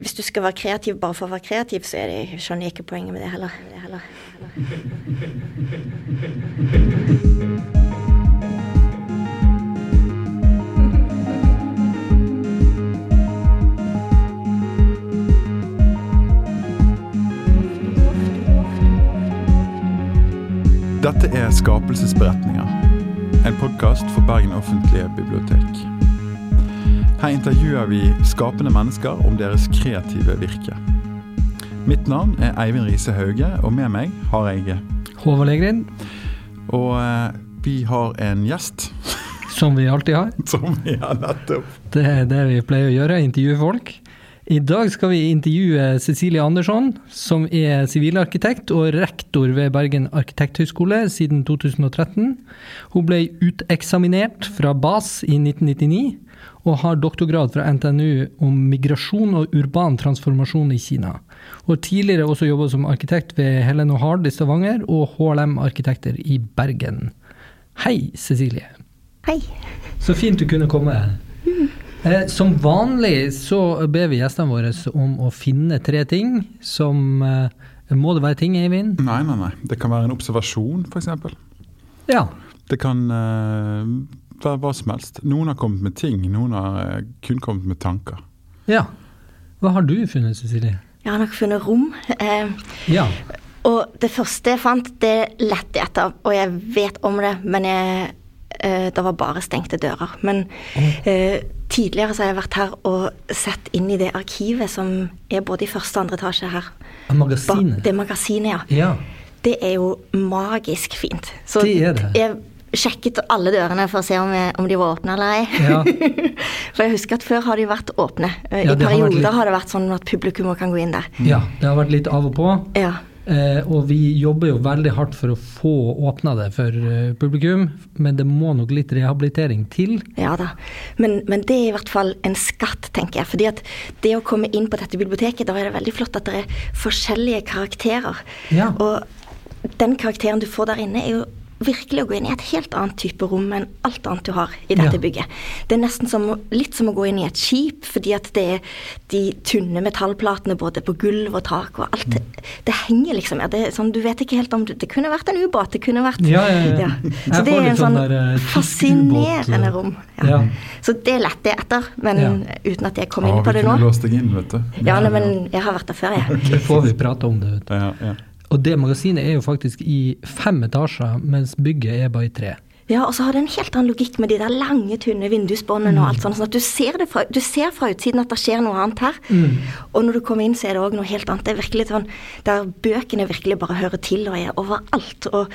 hvis du skal være kreativ bare for å være kreativ, så er det, skjønner jeg ikke poenget med det heller. Det heller. Dette er Skapelsesberetninger, en podkast for Bergen offentlige bibliotek. Her intervjuer vi skapende mennesker om deres kreative virke. Mitt navn er Eivind Riise Hauge, og med meg har jeg Håvard Legrin, Og eh, vi har en gjest, som vi alltid har. som vi har nettopp Det er det vi pleier å gjøre, intervjue folk. I dag skal vi intervjue Cecilie Andersson, som er sivilarkitekt og rektor ved Bergen arkitekthøgskole siden 2013. Hun ble uteksaminert fra BAS i 1999, og har doktorgrad fra NTNU om migrasjon og urban transformasjon i Kina. Hun har tidligere også jobbet som arkitekt ved Helen og Hard i Stavanger og HLM Arkitekter i Bergen. Hei, Cecilie. Hei. Så fint du kunne komme. Eh, som vanlig så ber vi gjestene våre om å finne tre ting som eh, Må det være ting, Eivind? Nei, nei, nei. Det kan være en observasjon, f.eks. Ja. Det kan eh, være hva som helst. Noen har kommet med ting, noen har eh, kun kommet med tanker. ja. Hva har du funnet, Cecilie? Jeg har nok funnet rom. Eh, Ja. og det første jeg fant, det lette jeg etter, og jeg vet om det, men jeg, det var bare stengte dører. Men eh, tidligere så har jeg vært her og sett inn i det arkivet som er både i første og andre etasje her. Magasinet? Det magasinet, ja. Ja. Det er jo magisk fint. Så Det er det. jeg sjekket alle dørene for å se om, jeg, om de var åpne eller ei. Ja. for jeg husker at før har de vært åpne. Eh, Ja, I det har perioder litt- har det vært sånn at publikum kan gå inn der. ja. Det har vært litt av og på. Ja. Eh, og vi jobber jo veldig hardt for å få åpna det for eh, publikum, men det må nok litt rehabilitering til. Ja da. Men, men det er i hvert fall en skatt, tenker jeg. Fordi at det å komme inn på dette biblioteket, da er det veldig flott at det er forskjellige karakterer. Ja. Og den karakteren du får der inne, er jo virkelig å gå inn i et helt annet type rom enn alt annet du har i dette Ja. bygget. Det er nesten som, litt som å gå inn i et skip, fordi at det er de tynne metallplatene både på gulv og tak og alt. Det, det henger liksom her. Det er sånn, du vet ikke helt om det, det kunne vært en ubåt, det kunne vært Ja, ja, ja. Så Jeg det er en sånn sånn der, eh, fascinerende ubåt, rom. ja. Ja. Ja. Så det lette jeg etter, men Ja. uten at jeg kom inn på det nå. kunne låst deg inn, vet du. Ja, nei, men jeg har vært der før, jeg. Det får vi prate om det. vet du. Ja, ja. Og det magasinet er jo faktisk i fem etasjer, mens bygget er bare i tre. Ja, og så har det en helt annen logikk med de der lange, tynne vindusbåndene og Mm. alt sånt. Sånn at du ser, det fra, du ser fra utsiden at det skjer noe annet her. Mm. Og når du kommer inn, så er det òg noe helt annet. Det er virkelig sånn der bøkene virkelig bare hører til og er overalt. Og,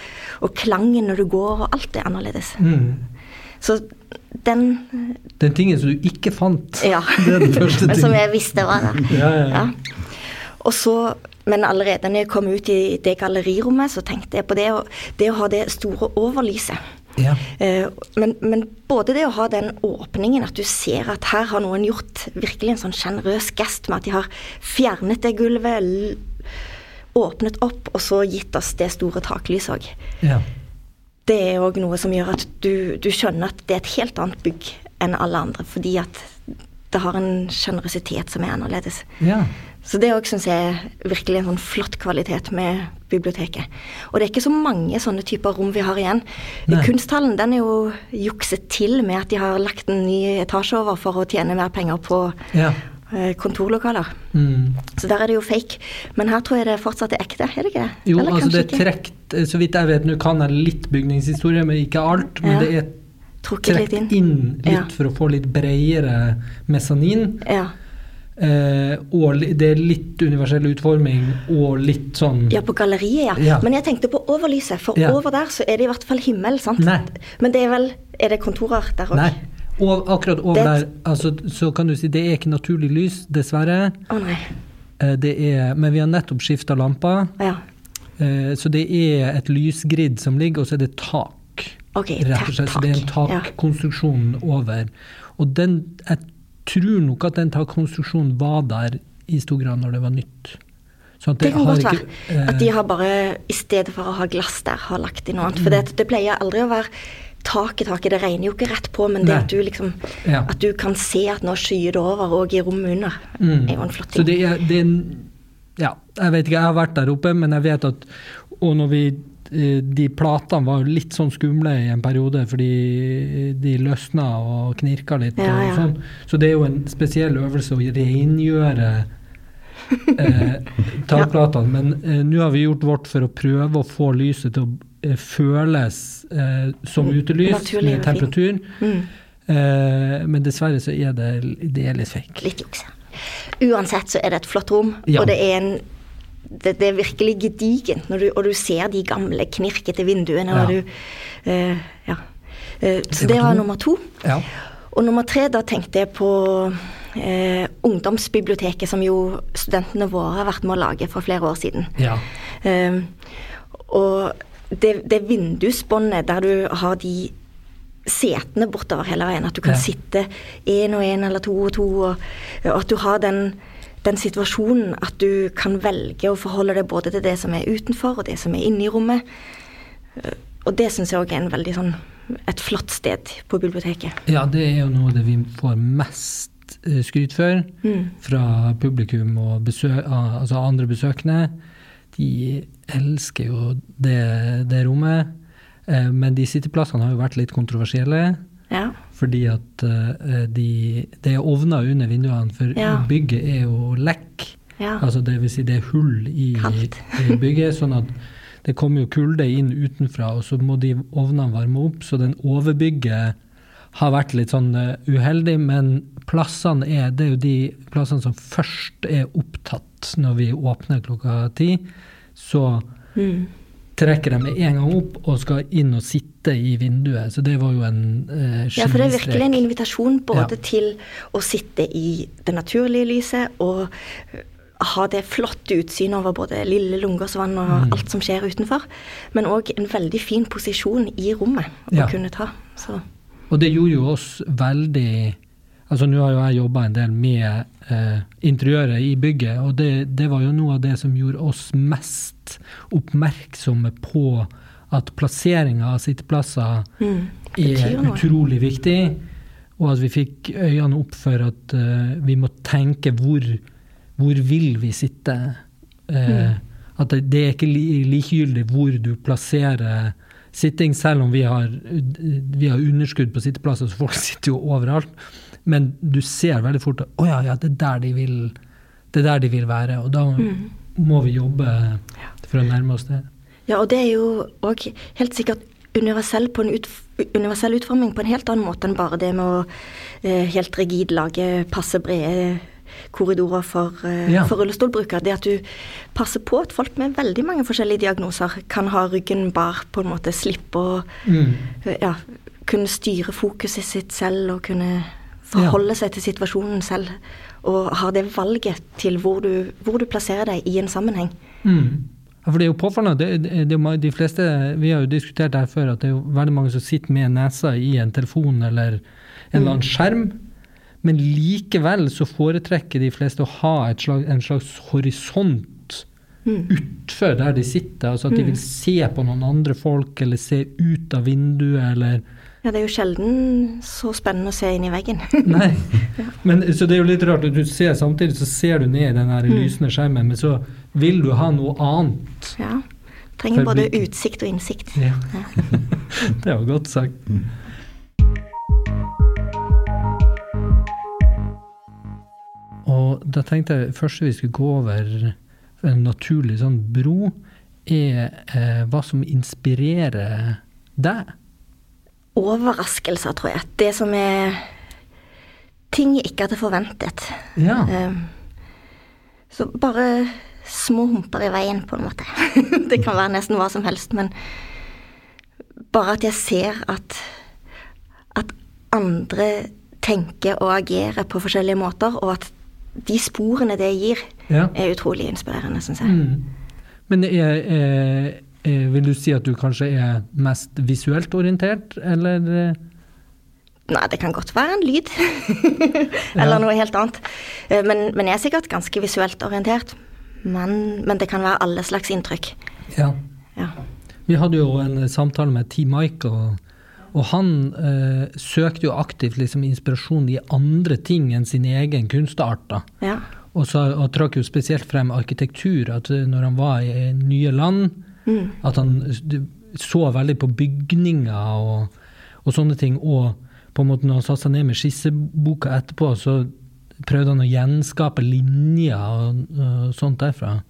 og klangen når du går, og alt er annerledes. Mm. Så den Den tingen som du ikke fant, Ja. det er den første Men som jeg visste var der. Ja, ja, ja. Og så, men allerede når jeg kom ut i det gallerirommet, så tenkte jeg på det, det å ha det store overlyset. Ja. Eh, men, men både det å ha den åpningen, at du ser at her har noen gjort virkelig en sånn sjenerøs gest med at de har fjernet det gulvet, åpnet opp, og så gitt oss det store taklyset òg. Ja. Det er òg noe som gjør at du, du skjønner at det er et helt annet bygg enn alle andre, fordi at det har en sjenerøsitet som er annerledes. ja. Så det òg syns jeg er virkelig en sånn flott kvalitet med biblioteket. Og det er ikke så mange sånne typer rom vi har igjen. Nei. Kunsthallen den er jo jukset til med at de har lagt en ny etasje over for å tjene mer penger på ja. eh, kontorlokaler. Mm. Så der er det jo fake. Men her tror jeg det fortsatt er ekte, er det ikke? Jo, Eller altså det er trukket trekt Så vidt jeg vet, nå kan jeg litt bygningshistorie, men ikke alt. Men Ja. det er Trukket inn. inn litt Ja. for å få litt bredere mesanin. Ja. Eh, og det er litt universell utforming og litt sånn ja, på galleriet, ja. Ja. Men jeg tenkte på overlyset, for Ja. over der så er det i hvert fall himmel, sant? Nei. Men det er vel Er det kontorer der òg? Nei. Og akkurat over Det- der, altså, så kan du si det er ikke naturlig lys, dessverre. Å nei. Eh, det er, men vi har nettopp skifta lamper, Ja. eh, så det er et lysgrid som ligger, og så er det tak. Ok, rett og slett. Så det er en takkonstruksjon over. Og den, jeg tror nok at den takkonstruksjonen var der i stor grad når det var nytt. At Det kan har godt ikke, være. At de eh, har bare, i stedet for å ha glass der, har lagt inn noe annet. For det, det pleier aldri å være taket, taket. Det regner jo ikke rett på, men det Nei. at du liksom Ja. At du kan se at nå skyer det over, og i rommet under, Mm. er jo en flott Så ting. det er, det er en- Ja, jeg vet ikke, jeg har vært der oppe, men jeg vet at Og når vi eh, De platene var litt sånn skumle i en periode, fordi de løsna og knirka litt. Ja, og sånn. Så det er jo en spesiell øvelse å rengjøre eh, takplatene. Men eh, nå har vi gjort vårt for å prøve å få lyset til å eh, føles eh, som Mm, utelys naturlig med temperaturen. temperatur. Mm. Eh, men dessverre så er det, det er litt fake. Litt juks. Uansett så er det et flott rom, Ja. og det er en det, det er virkelig gedigent, når du, og du ser de gamle knirkete vinduene. Ja. Og du, uh, ja. uh, så Det var nummer to. Ja. Og nummer tre, da tenkte jeg på uh, ungdomsbiblioteket, som jo studentene våre har vært med å lage for flere år siden. ja. Og det, det vindusbåndet der du har de setene bortover hele veien, at du kan sitte én og én eller to og to, og, og at du har den, den situasjonen at du kan velge å forholde deg både til det som er utenfor, og det som er inne i rommet. Og det syns jeg òg er en veldig sånn et flott sted på biblioteket. Ja, det er jo noe av det vi får mest eh, skryt for Mm. fra publikum og besø ah, altså andre besøkende. De elsker jo det, det rommet. Eh, Men de sitteplassene har jo vært litt kontroversielle. Ja. Fordi at eh, de, det er ovner under vinduene, for Ja. bygget er jo lekk. ja. Altså det vil si det er hull i, i bygget, sånn at det kommer jo kulde inn utenfra, og så må de ovnene varme opp. Så den overbygget har vært litt sånn eh, uheldig, men plassene er, det er jo de plassene som først er opptatt når vi åpner klokka ti. Så Mm. Trekker de med en gang opp og skal inn og sitte i vinduet. Så det var jo en eh, Ja, for det er virkelig en invitasjon både Ja. til å sitte i det naturlige lyset og øh, ha det flotte utsynet over både Lille Lungåsvann og Mm. alt som skjer utenfor, men òg en veldig fin posisjon i rommet å Ja. kunne ta. Så Og det gjorde jo oss veldig Altså Nå har jo jeg jobba en del med eh, interiøret i bygget, og det, det var jo noe av det som gjorde oss mest oppmerksomme på at plasseringa av sitteplasser mm, er utrolig viktig, og at vi fikk øynene opp for at eh, vi må tenke hvor, hvor vil vi sitte? Eh, At det, det er ikke likegyldig hvor du plasserer sitting, selv om vi har, vi har underskudd på sitteplasser, så folk sitter jo overalt. Men du ser veldig fort at oh, ja, ja, det er de vil, det er der de vil være. Og da må vi jobbe for å nærme oss det. Ja, og det er jo òg helt sikkert universell, på en ut, universell utforming på en helt annen måte enn bare det med å eh, helt rigid lage passe brede korridorer for, eh, Ja. for rullestolbrukere. Det at du passer på at folk med veldig mange forskjellige diagnoser kan ha ryggen bar, på en måte slippe å Mm. eh, ja, kunne styre fokuset sitt selv og kunne forholde seg til situasjonen selv. Og ha det valget til hvor du, hvor du plasserer deg i en sammenheng. Mm. For det er jo påfallende. Det, det, det, de fleste, vi har jo diskutert det her før, at det er jo veldig mange som sitter med nesa i en telefon eller en eller annen skjerm. Men likevel så foretrekker de fleste å ha et slag, en slags horisont Mm. utfor der de sitter. Altså at de vil se på noen andre folk, eller se ut av vinduet, eller Ja, det er jo sjelden så spennende å se inn i veggen. Nei. Men, så det er jo litt rart at du ser samtidig så ser du ned i den her lysende skjermen, men så vil du ha noe annet. Ja. Trenger både blikket. utsikt og innsikt. Ja. det var godt sagt. Og da tenkte jeg først vi skulle gå over en naturlig sånn bro, er eh, hva som inspirerer deg. Overraskelser, tror jeg. Det som er ting jeg ikke hadde forventet. Ja. Um, så bare små humper i veien, på en måte. det kan være nesten hva som helst, men bare at jeg ser at at andre tenker og agerer på forskjellige måter, og at de sporene det gir, ja. er utrolig inspirerende, syns jeg. Mm. Men er, er, er, vil du si at du kanskje er mest visuelt orientert, eller? eh? Nei, det kan godt være en lyd. Eller Ja. noe helt annet. Eh, Men, men jeg er sikkert ganske visuelt orientert. Men, men det kan være alle slags inntrykk. Ja. Ja. Vi hadde jo en samtale med T. Michael Og han eh, søkte jo aktivt liksom, inspirasjon i andre ting enn sin egen kunstart. da. Ja. Og, så, og trakk jo spesielt frem arkitektur. At eh, når han var i nye land, Mm. at han så veldig på bygninger og, og sånne ting. Og på en måte når han satte seg ned med skisseboka etterpå, så prøvde han å gjenskape linjer og, og sånt derfra.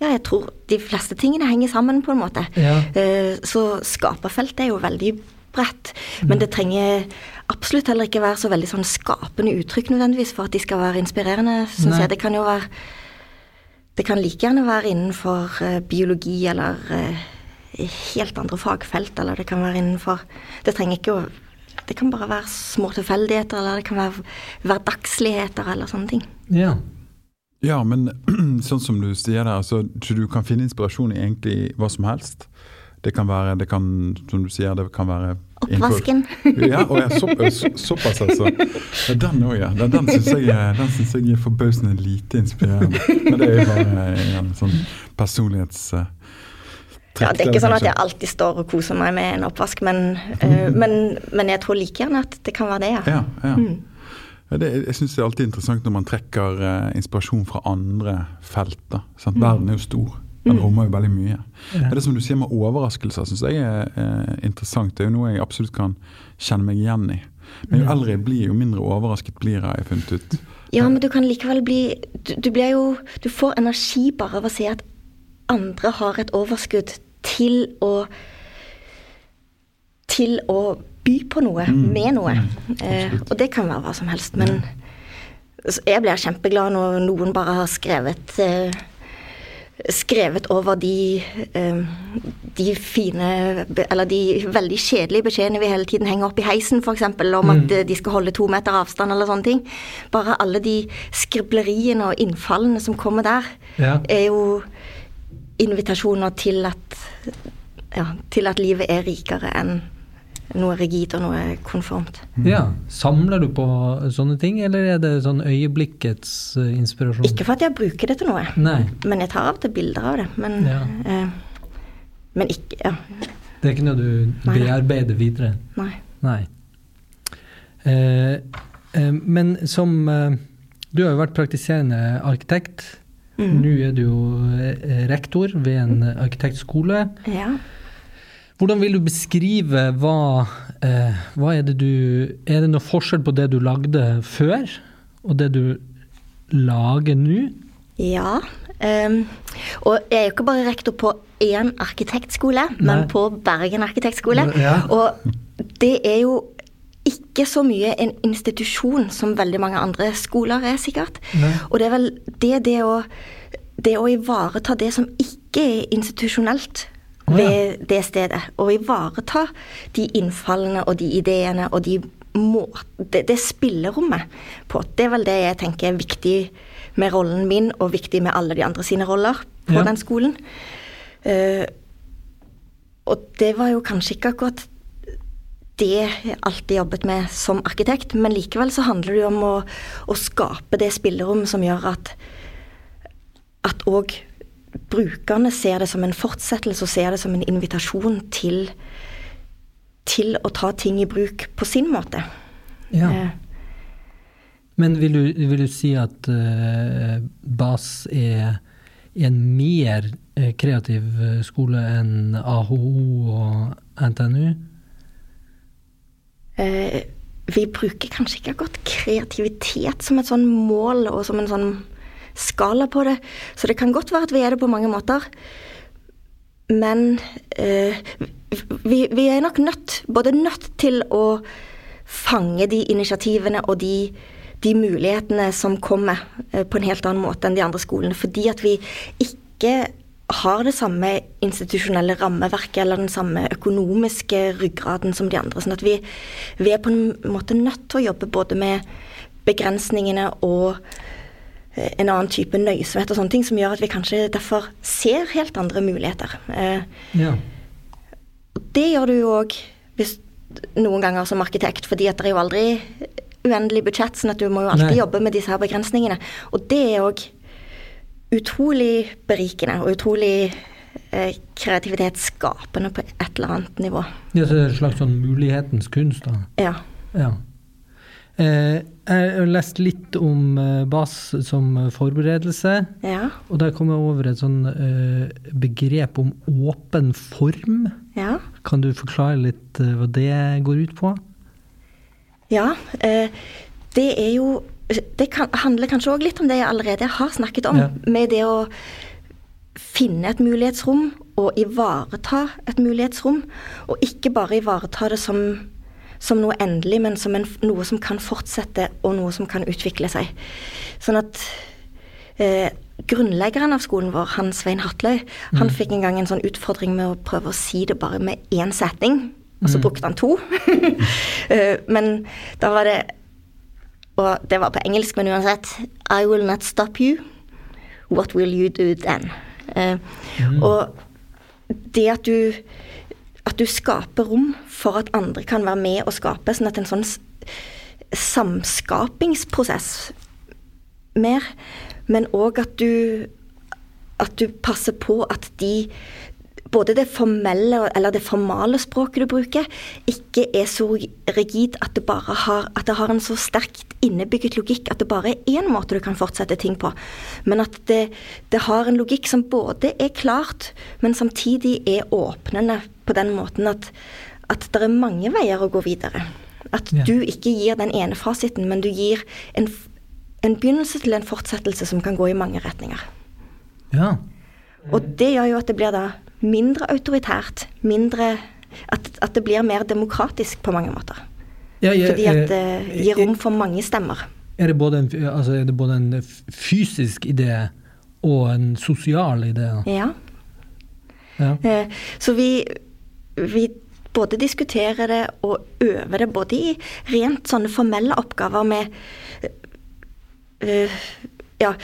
ja, jeg tror de fleste tingene henger sammen, på en måte. Ja. Eh, Så skaperfeltet er jo veldig bredt. Men det trenger absolutt heller ikke være så veldig sånn skapende uttrykk nødvendigvis for at de skal være inspirerende, syns jeg. Det kan jo være Det kan like gjerne være innenfor eh, biologi eller eh, helt andre fagfelt, eller det kan være innenfor Det trenger ikke å Det kan bare være små tilfeldigheter, eller det kan være hverdagsligheter eller sånne ting. Ja. Ja, men sånn som du sier der, så så du kan finne inspirasjon i egentlig hva som helst. Det kan være, det kan, som du sier, det kan være Oppvasken. Ja, og ja så, så, såpass, altså. Ja, den òg, ja. Den, den syns jeg, jeg er forbausende lite inspirerende. Men det er jo bare en sånn personlighets... eh, Ja, det er ikke sånn at jeg alltid står og koser meg med en oppvask, men, eh, men, men jeg tror like gjerne at det kan være det, ja. Ja, ja. Mm. Ja, det, jeg syns det er alltid interessant når man trekker uh, inspirasjon fra andre felt. da, sant? Verden er jo stor. Den rommer jo veldig mye. Men det som du sier med overraskelser, syns jeg er er, interessant. Det er jo noe jeg absolutt kan kjenne meg igjen i. Men jo eldre jeg blir, jo mindre overrasket blir jeg, har jeg funnet ut. Ja, men du kan likevel bli du, du blir jo Du får energi bare av å se at andre har et overskudd til å Til å by på noe, med noe. Eh, og det kan være hva som helst. Men jeg blir kjempeglad når noen bare har skrevet eh, skrevet over de, eh, de fine Eller de veldig kjedelige beskjedene vi hele tiden henger opp i heisen, f.eks. om at eh, de skal holde to meter avstand eller sånne ting. Bare alle de skribleriene og innfallene som kommer der, Ja. er jo invitasjoner til at ja, til at livet er rikere enn noe rigid og noe konformt. ja. Samler du på sånne ting, eller er det sånn øyeblikkets eh, inspirasjon? Ikke for at jeg bruker det til noe, Nei. men jeg tar av og til bilder av det. Men, Ja. eh, men ikke Ja, Det er ikke noe du Nei. bearbeider videre? nei. Nei. Eh, eh, men som eh, Du har jo vært praktiserende arkitekt. Mm. Nå er du jo eh, rektor ved en arkitektskole. Ja. Hvordan vil du beskrive hva, eh, hva er det du Er det noe forskjell på det du lagde før, og det du lager nå? Ja. Um, og jeg er jo ikke bare rektor på én arkitektskole, Nei. men på Bergen arkitektskole. Ja. Og det er jo ikke så mye en institusjon som veldig mange andre skoler er, sikkert. Nei. Og det er vel det, det å det å ivareta det som ikke er institusjonelt. Ved det stedet. Og ivareta de innfallene og de ideene og de må, det, det spillerommet på. Det er vel det jeg tenker er viktig med rollen min, og viktig med alle de andre sine roller på Ja. den skolen. Uh, og det var jo kanskje ikke akkurat det jeg alltid jobbet med som arkitekt, men likevel så handler det jo om å, å skape det spillerom som gjør at at òg brukerne ser det som en fortsettelse og ser det som en invitasjon til til å ta ting i bruk på sin måte. Ja. Eh, Men vil du, vil du si at uh, BAS er en mer eh, kreativ eh, skole enn AHO og NTNU? eh, vi bruker kanskje ikke akkurat kreativitet som et sånn mål og som en sånn skala på det. Så det kan godt være at vi er det på mange måter. Men eh, vi, vi er nok nødt, både nødt til å fange de initiativene og de, de mulighetene som kommer eh, på en helt annen måte enn de andre skolene. Fordi at vi ikke har det samme institusjonelle rammeverket eller den samme økonomiske ryggraden som de andre. Sånn at vi, vi er på en måte nødt til å jobbe både med begrensningene og en annen type nøysomhet og sånne ting, som gjør at vi kanskje derfor ser helt andre muligheter. Eh, Ja. det gjør du jo òg noen ganger som arkitekt, fordi at det er jo aldri uendelig budsjett, sånn at du må jo alltid Nei. jobbe med disse her begrensningene. Og det er òg utrolig berikende og utrolig eh, kreativitet skapende på et eller annet nivå. Ja, så det er en slags sånn mulighetens kunst, da. Ja. Ja. Eh, jeg har lest litt om eh, BAS som forberedelse, Ja. og der kom jeg over et sånn eh, begrep om åpen form. Ja. Kan du forklare litt eh, hva det går ut på? ja det er jo Det handler kanskje òg litt om det jeg allerede har snakket om, Ja. med det å finne et mulighetsrom og ivareta et mulighetsrom, og ikke bare ivareta det som som noe endelig, men som en, noe som kan fortsette, og noe som kan utvikle seg. Sånn at eh, grunnleggeren av skolen vår, han Svein Hatløy, han fikk en gang en sånn utfordring med å prøve å si det bare med én setning, og så brukte han to. Eh, men da var det Og det var på engelsk, men uansett I will not stop you. What will you do then? Eh, Og det at du at du skaper rom for at andre kan være med og skape, sånn at en sånn samskapingsprosess mer, men òg at du at du passer på at de både det formelle eller det formale språket du bruker, ikke er så rigid at det bare har, at det har en så sterkt innebygget logikk at det bare er én måte du kan fortsette ting på. Men at det, det har en logikk som både er klart, men samtidig er åpnende på den måten at, at det er mange veier å gå videre. At Ja. du ikke gir den ene fasiten, men du gir en, en begynnelse til en fortsettelse som kan gå i mange retninger. Ja. Og det gjør jo at det blir da mindre autoritært, mindre at, at det blir mer demokratisk på mange måter. ja, ja, Fordi at eh, det gir rom for mange stemmer. Er det både en, altså er det både en fysisk idé og en sosial idé? Ja. Ja. Eh, Så vi, vi både diskuterer det og øver det, både i rent sånne formelle oppgaver med eh, Ja,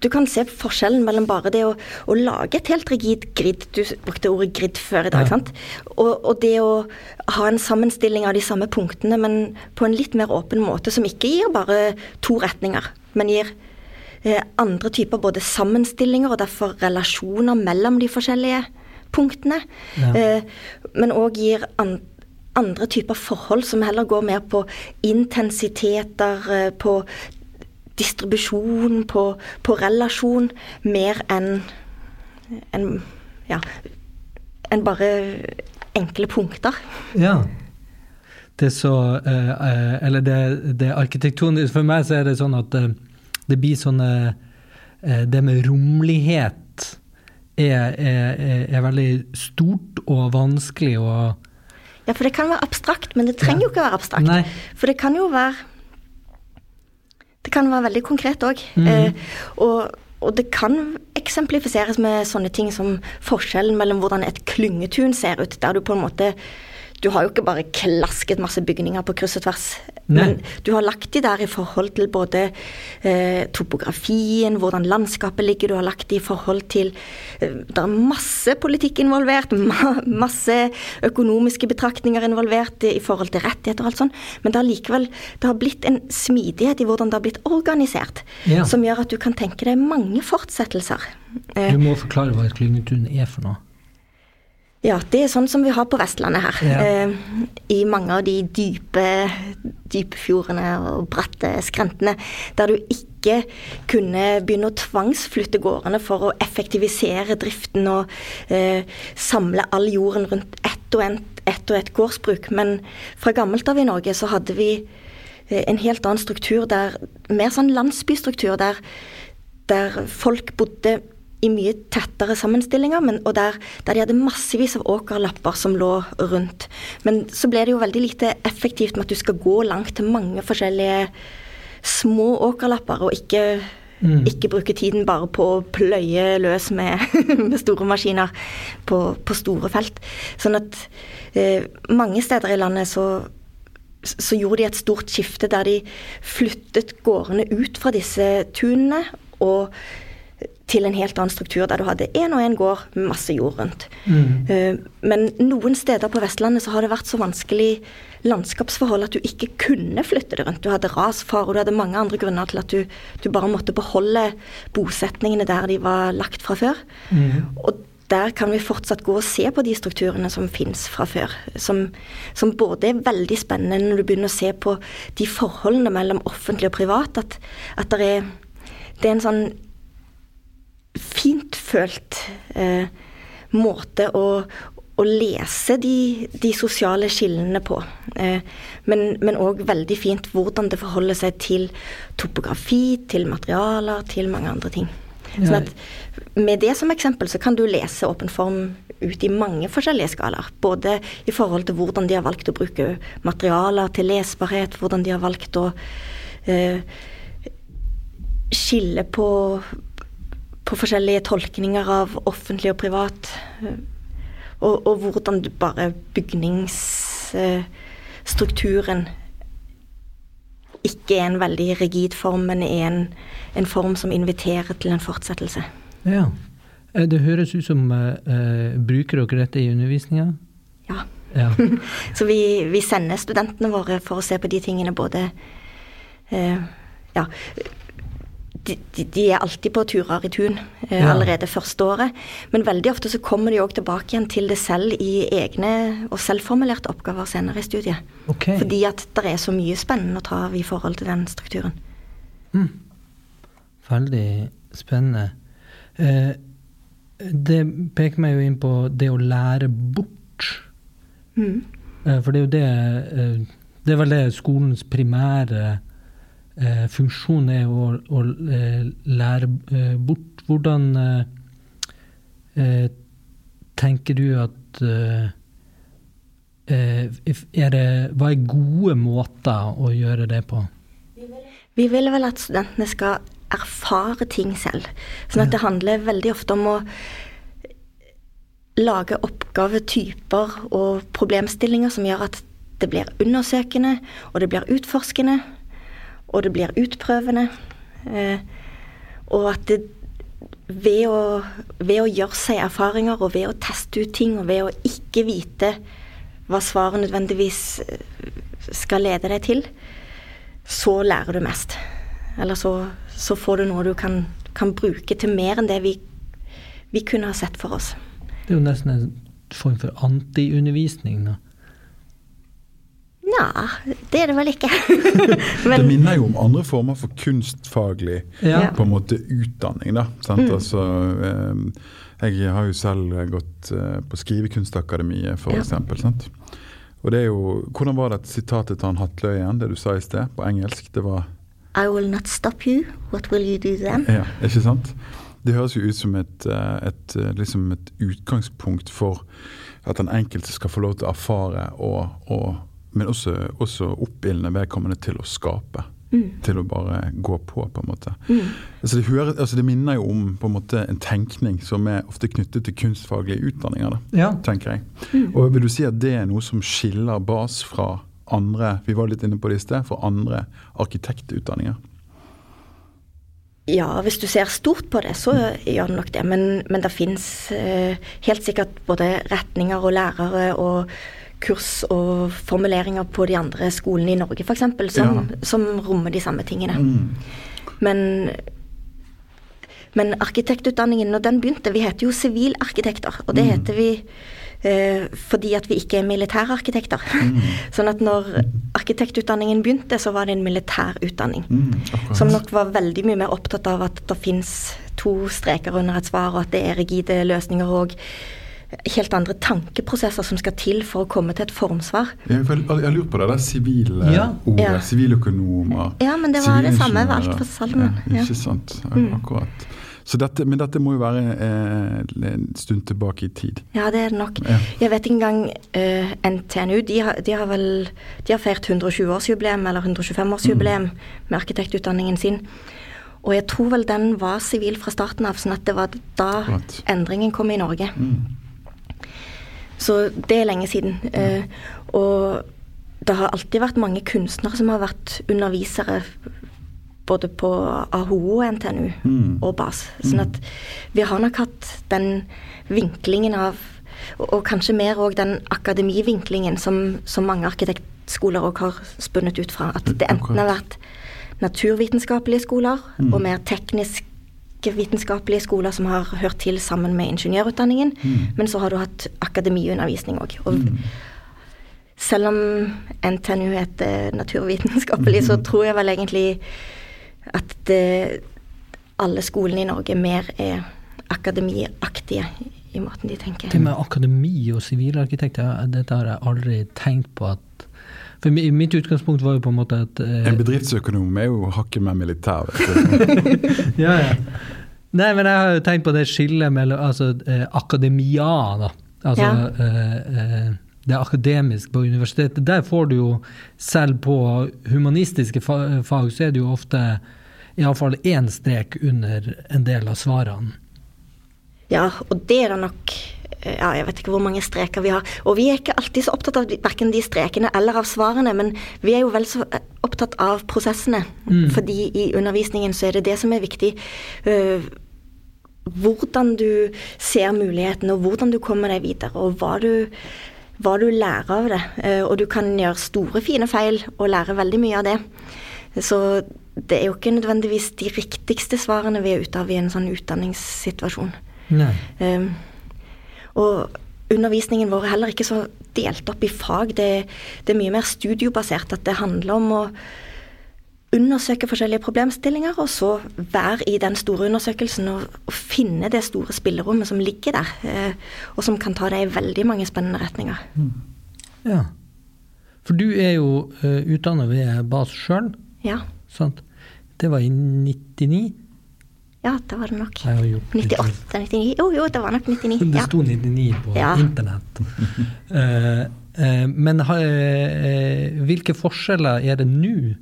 du kan se forskjellen mellom bare det å, å lage et helt rigid grid, du brukte ordet grid før i dag, Ja. sant? Og, og det å ha en sammenstilling av de samme punktene, men på en litt mer åpen måte, som ikke gir bare to retninger, men gir eh, andre typer både sammenstillinger og derfor relasjoner mellom de forskjellige punktene. Ja. Eh, men òg gir an andre typer forhold som heller går mer på intensiteter, eh, på distribusjon, på, på relasjon, mer enn enn, ja, enn bare enkle punkter. Ja. Det så eh, Eller det, det arkitektonisk For meg så er det sånn at eh, det blir sånne eh, Det med romlighet er, er, er, veldig stort og vanskelig å Ja, for det kan være abstrakt, men det trenger jo ikke være abstrakt. Nei. For det kan jo være Det kan være veldig konkret òg. Mhm. eh, og, og det kan eksemplifiseres med sånne ting som forskjellen mellom hvordan et klyngetun ser ut, der du på en måte du har jo ikke bare klasket masse bygninger på kryss og tvers, Nei. men du har lagt de der i forhold til både eh, topografien, hvordan landskapet ligger, du har lagt de i forhold til eh, Det er masse politikk involvert, ma masse økonomiske betraktninger involvert i forhold til rettigheter og alt sånt, men det har likevel det har blitt en smidighet i hvordan det har blitt organisert, Ja. som gjør at du kan tenke deg mange fortsettelser. Eh, Du må forklare hva et klyngetun er for noe. Ja, det er sånn som vi har på Vestlandet her. Ja. Eh, I mange av de dype, dype fjordene og bratte skrentene, der du ikke kunne begynne å tvangsflytte gårdene for å effektivisere driften og eh, samle all jorden rundt ett og, ett ett og ett gårdsbruk. Men fra gammelt av i Norge så hadde vi eh, en helt annen struktur der Mer sånn landsbystruktur der, der folk bodde i mye tettere sammenstillinger, men, og der, der de hadde massevis av åkerlapper som lå rundt. Men så ble det jo veldig lite effektivt med at du skal gå langt til mange forskjellige små åkerlapper, og ikke, Mm. ikke bruke tiden bare på å pløye løs med, med store maskiner på, på store felt. Sånn at eh, mange steder i landet så så gjorde de et stort skifte der de flyttet gårdene ut fra disse tunene og til en helt annen struktur, der du hadde én og én gård med masse jord rundt. Mm. Men noen steder på Vestlandet så har det vært så vanskelig landskapsforhold at du ikke kunne flytte det rundt. Du hadde rasfare, og du hadde mange andre grunner til at du, du bare måtte beholde bosetningene der de var lagt fra før. Og der kan vi fortsatt gå og se på de strukturene som fins fra før. Som, som, både er veldig spennende når du begynner å se på de forholdene mellom offentlig og privat. At, at det, er, det er en sånn fint følt eh, måte å, å lese de, de, sosiale skillene på. Eh, men òg veldig fint hvordan det forholder seg til topografi, til materialer, til mange andre ting. Sånn at med det som eksempel så kan du lese åpen form ut i mange forskjellige skalaer. Både i forhold til hvordan de har valgt å bruke materialer til lesbarhet, hvordan de har valgt å eh, skille på, på forskjellige tolkninger av offentlig og privat. Og, og hvordan bare bygningsstrukturen ikke er en veldig rigid form, men er en, en, form som inviterer til en fortsettelse. Ja. Eh, det høres ut som uh, bruker dere dette i undervisninga? Ja. ja. Så vi, vi, sender studentene våre for å se på de tingene både uh, ja, de, de, er alltid på turer i tun eh, ja. allerede første året. Men veldig ofte så kommer de òg tilbake igjen til det selv i egne og selvformulerte oppgaver senere i studiet. Okay. Fordi at det er så mye spennende å ta av i forhold til den strukturen. Mm. Veldig spennende. Eh, det peker meg jo inn på det å lære bort. Mm. Eh, for det er jo det eh, Det er vel det skolens primære eh, funksjon er å, å eh, lære eh, bort. Hvordan eh, tenker du at er det, Hva er gode måter å gjøre det på? Vi vil vel at studentene skal erfare ting selv. Sånn at det handler veldig ofte om å lage oppgavetyper og problemstillinger som gjør at det blir undersøkende, og det blir utforskende, og det blir utprøvende. Eh, og at det, ved, å, ved, å, gjøre seg erfaringer og ved å teste ut ting og ved å ikke vite hva svaret nødvendigvis eh, skal lede deg til, så lærer du mest. Eller så, så får du noe du kan, kan, bruke til mer enn det vi, vi kunne ha sett for oss. Det er jo nesten en form for antiundervisning. da. Ja, det er det vel ikke. Men, det minner jo om andre former for kunstfaglig ja. på en måte utdanning. da, mm. altså, eh, Jeg har jo selv gått eh, på Skrivekunstakademiet, for ja. eksempel. Sant? Og det er jo, Hvordan var det sitatet til han Hatløy igjen, det du sa i sted, på engelsk? Det var I will not stop you. What will you do then? Ja, ikke sant? Det høres jo ut som et, eh, et, liksom et utgangspunkt for at den enkelte skal få lov til å erfare og, og men også, også oppildne vedkommende til å skape. Mm. Til å bare gå på, på en måte. Mm. Altså det, hører, altså det, minner jo om på en måte en tenkning som er ofte knyttet til kunstfaglige utdanninger. Da, ja. tenker jeg. Mm. Og Vil du si at det er noe som skiller BAS fra andre vi var litt inne på det i sted, fra andre arkitektutdanninger? Ja, hvis du ser stort på det, så gjør det nok det. Men, men det fins eh, helt sikkert både retninger og lærere og kurs og formuleringer på de andre skolene i Norge, f.eks., som, ja. som rommer de samme tingene. Mm. Men, men arkitektutdanningen, når den begynte Vi heter jo sivilarkitekter, og det mm. heter vi eh, fordi at vi ikke er militærarkitekter. Mm. sånn at når arkitektutdanningen begynte, så var det en militærutdanning. Mm, som nok var veldig mye mer opptatt av at det fins to streker under et svar, og at det er rigide løsninger og helt andre tankeprosesser som skal til for å komme til et formsvar. Jeg har lurt på det der sivile ja. ordet. Siviløkonomer. Ja, men det var det samme valgt for salmen. Ja, ikke sant. Mm. Akkurat. Dette, men dette må jo være eh, en stund tilbake i tid? Ja, det er det nok. Ja. Jeg vet ikke engang uh, NTNU. De har, de har, vel de har feirt 120-årsjubileum eller 125-årsjubileum mm. med arkitektutdanningen sin. Og jeg tror vel den var sivil fra starten av, sånn at det var da Klart. endringen kom i Norge. Mm. Så det er lenge siden. Eh, og det har alltid vært mange kunstnere som har vært undervisere både på AHO og NTNU mm. og BAS. Sånn at vi har nok hatt den vinklingen av Og, og kanskje mer òg den akademivinklingen som, som mange arkitektskoler òg har spunnet ut fra. At det enten har vært naturvitenskapelige skoler mm. og mer teknisk rekke vitenskapelige skoler som har hørt til sammen med ingeniørutdanningen, men så har du hatt akademiundervisning òg. Og selv om NTNU heter naturvitenskapelig, så tror jeg vel egentlig at det, alle skolene i Norge mer er akademiaktige i måten de tenker. Det med akademi og sivilarkitekter, dette har jeg aldri tenkt på at For mitt utgangspunkt var jo på en måte at eh, En bedriftsøkonom er jo hakket mer militær. Vet du. ja, ja. Nei, men jeg har jo tenkt på det skillet mellom altså, eh, akademia, da. Altså Ja. eh, eh, det akademiske på universitetet. Der får du jo, selv på humanistiske fag, så er det jo ofte iallfall én strek under en del av svarene. Ja, og det er det nok ja, Jeg vet ikke hvor mange streker vi har. Og vi er ikke alltid så opptatt av verken de strekene eller av svarene, men vi er jo vel så eh, opptatt av prosessene. Fordi i undervisningen så er det det som er viktig. øh, hvordan du ser mulighetene, og hvordan du kommer deg videre, og hva du, hva du lærer av det. Eh, og du kan gjøre store, fine feil og lære veldig mye av det. Så det er jo ikke nødvendigvis de riktigste svarene vi er ute av i en sånn utdanningssituasjon. Nei. Um, og undervisningen vår er heller ikke så delt opp i fag. Det, det er mye mer studiobasert. At det handler om å undersøke forskjellige problemstillinger, og så være i den store undersøkelsen og, og finne det store spillerommet som ligger der, eh, og som kan ta deg i veldig mange spennende retninger. Ja. For du er jo uh, utdanna ved BAS sjøl, Ja, sant? Det var i 99? Ja det var det nok. Jeg har gjort litt- 98, 99 Jo, jo, det var nok 99. Det sto 99 på Ja. internett. Eh, eh, men eh, hvilke forskjeller er det nå,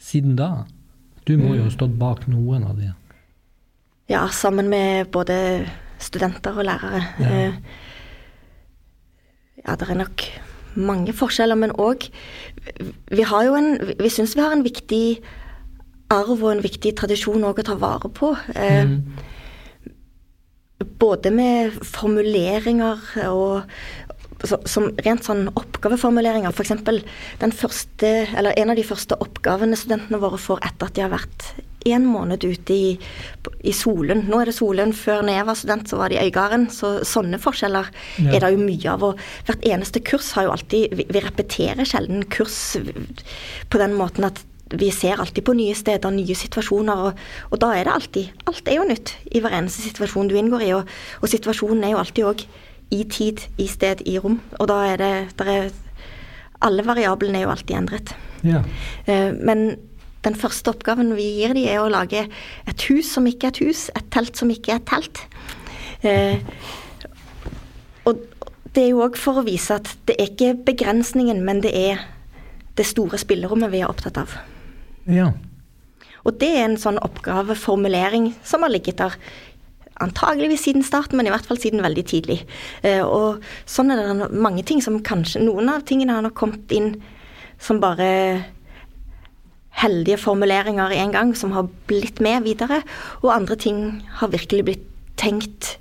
siden da? Du må jo ha stått bak noen av de. Ja, sammen med både studenter og lærere. Ja. Ja, det er nok mange forskjeller, men òg Vi har jo en Vi syns vi har en viktig arv og en viktig tradisjon òg å ta vare på. Eh, Mm. Både med formuleringer og som rent sånn oppgaveformuleringer. F.eks. den første, eller en av de første oppgavene studentene våre får etter at de har vært en måned ute i, i solen. Nå er det solen. Før når jeg var student, så var det i Øygarden. Så sånne forskjeller Ja. er det jo mye av. Og hvert eneste kurs har jo alltid Vi, vi repeterer sjelden kurs på den måten at vi ser alltid på nye steder, nye situasjoner, og, og da er det alltid Alt er jo nytt i hver eneste situasjon du inngår i, og, og situasjonen er jo alltid òg i tid, i sted, i rom. Og da er det der er, Alle variablene er jo alltid endret. Ja. Eh, Men den første oppgaven vi gir dem, er å lage et hus som ikke er et hus, et telt som ikke er et telt. Eh, og det er jo òg for å vise at det er ikke begrensningen, men det er det store spillerommet vi er opptatt av. ja. Og det er en sånn oppgaveformulering som har ligget der antageligvis siden starten, men i hvert fall siden veldig tidlig. Eh, og sånn er det mange ting som kanskje Noen av tingene har nok kommet inn som bare heldige formuleringer en gang, som har blitt med videre. Og andre ting har virkelig blitt tenkt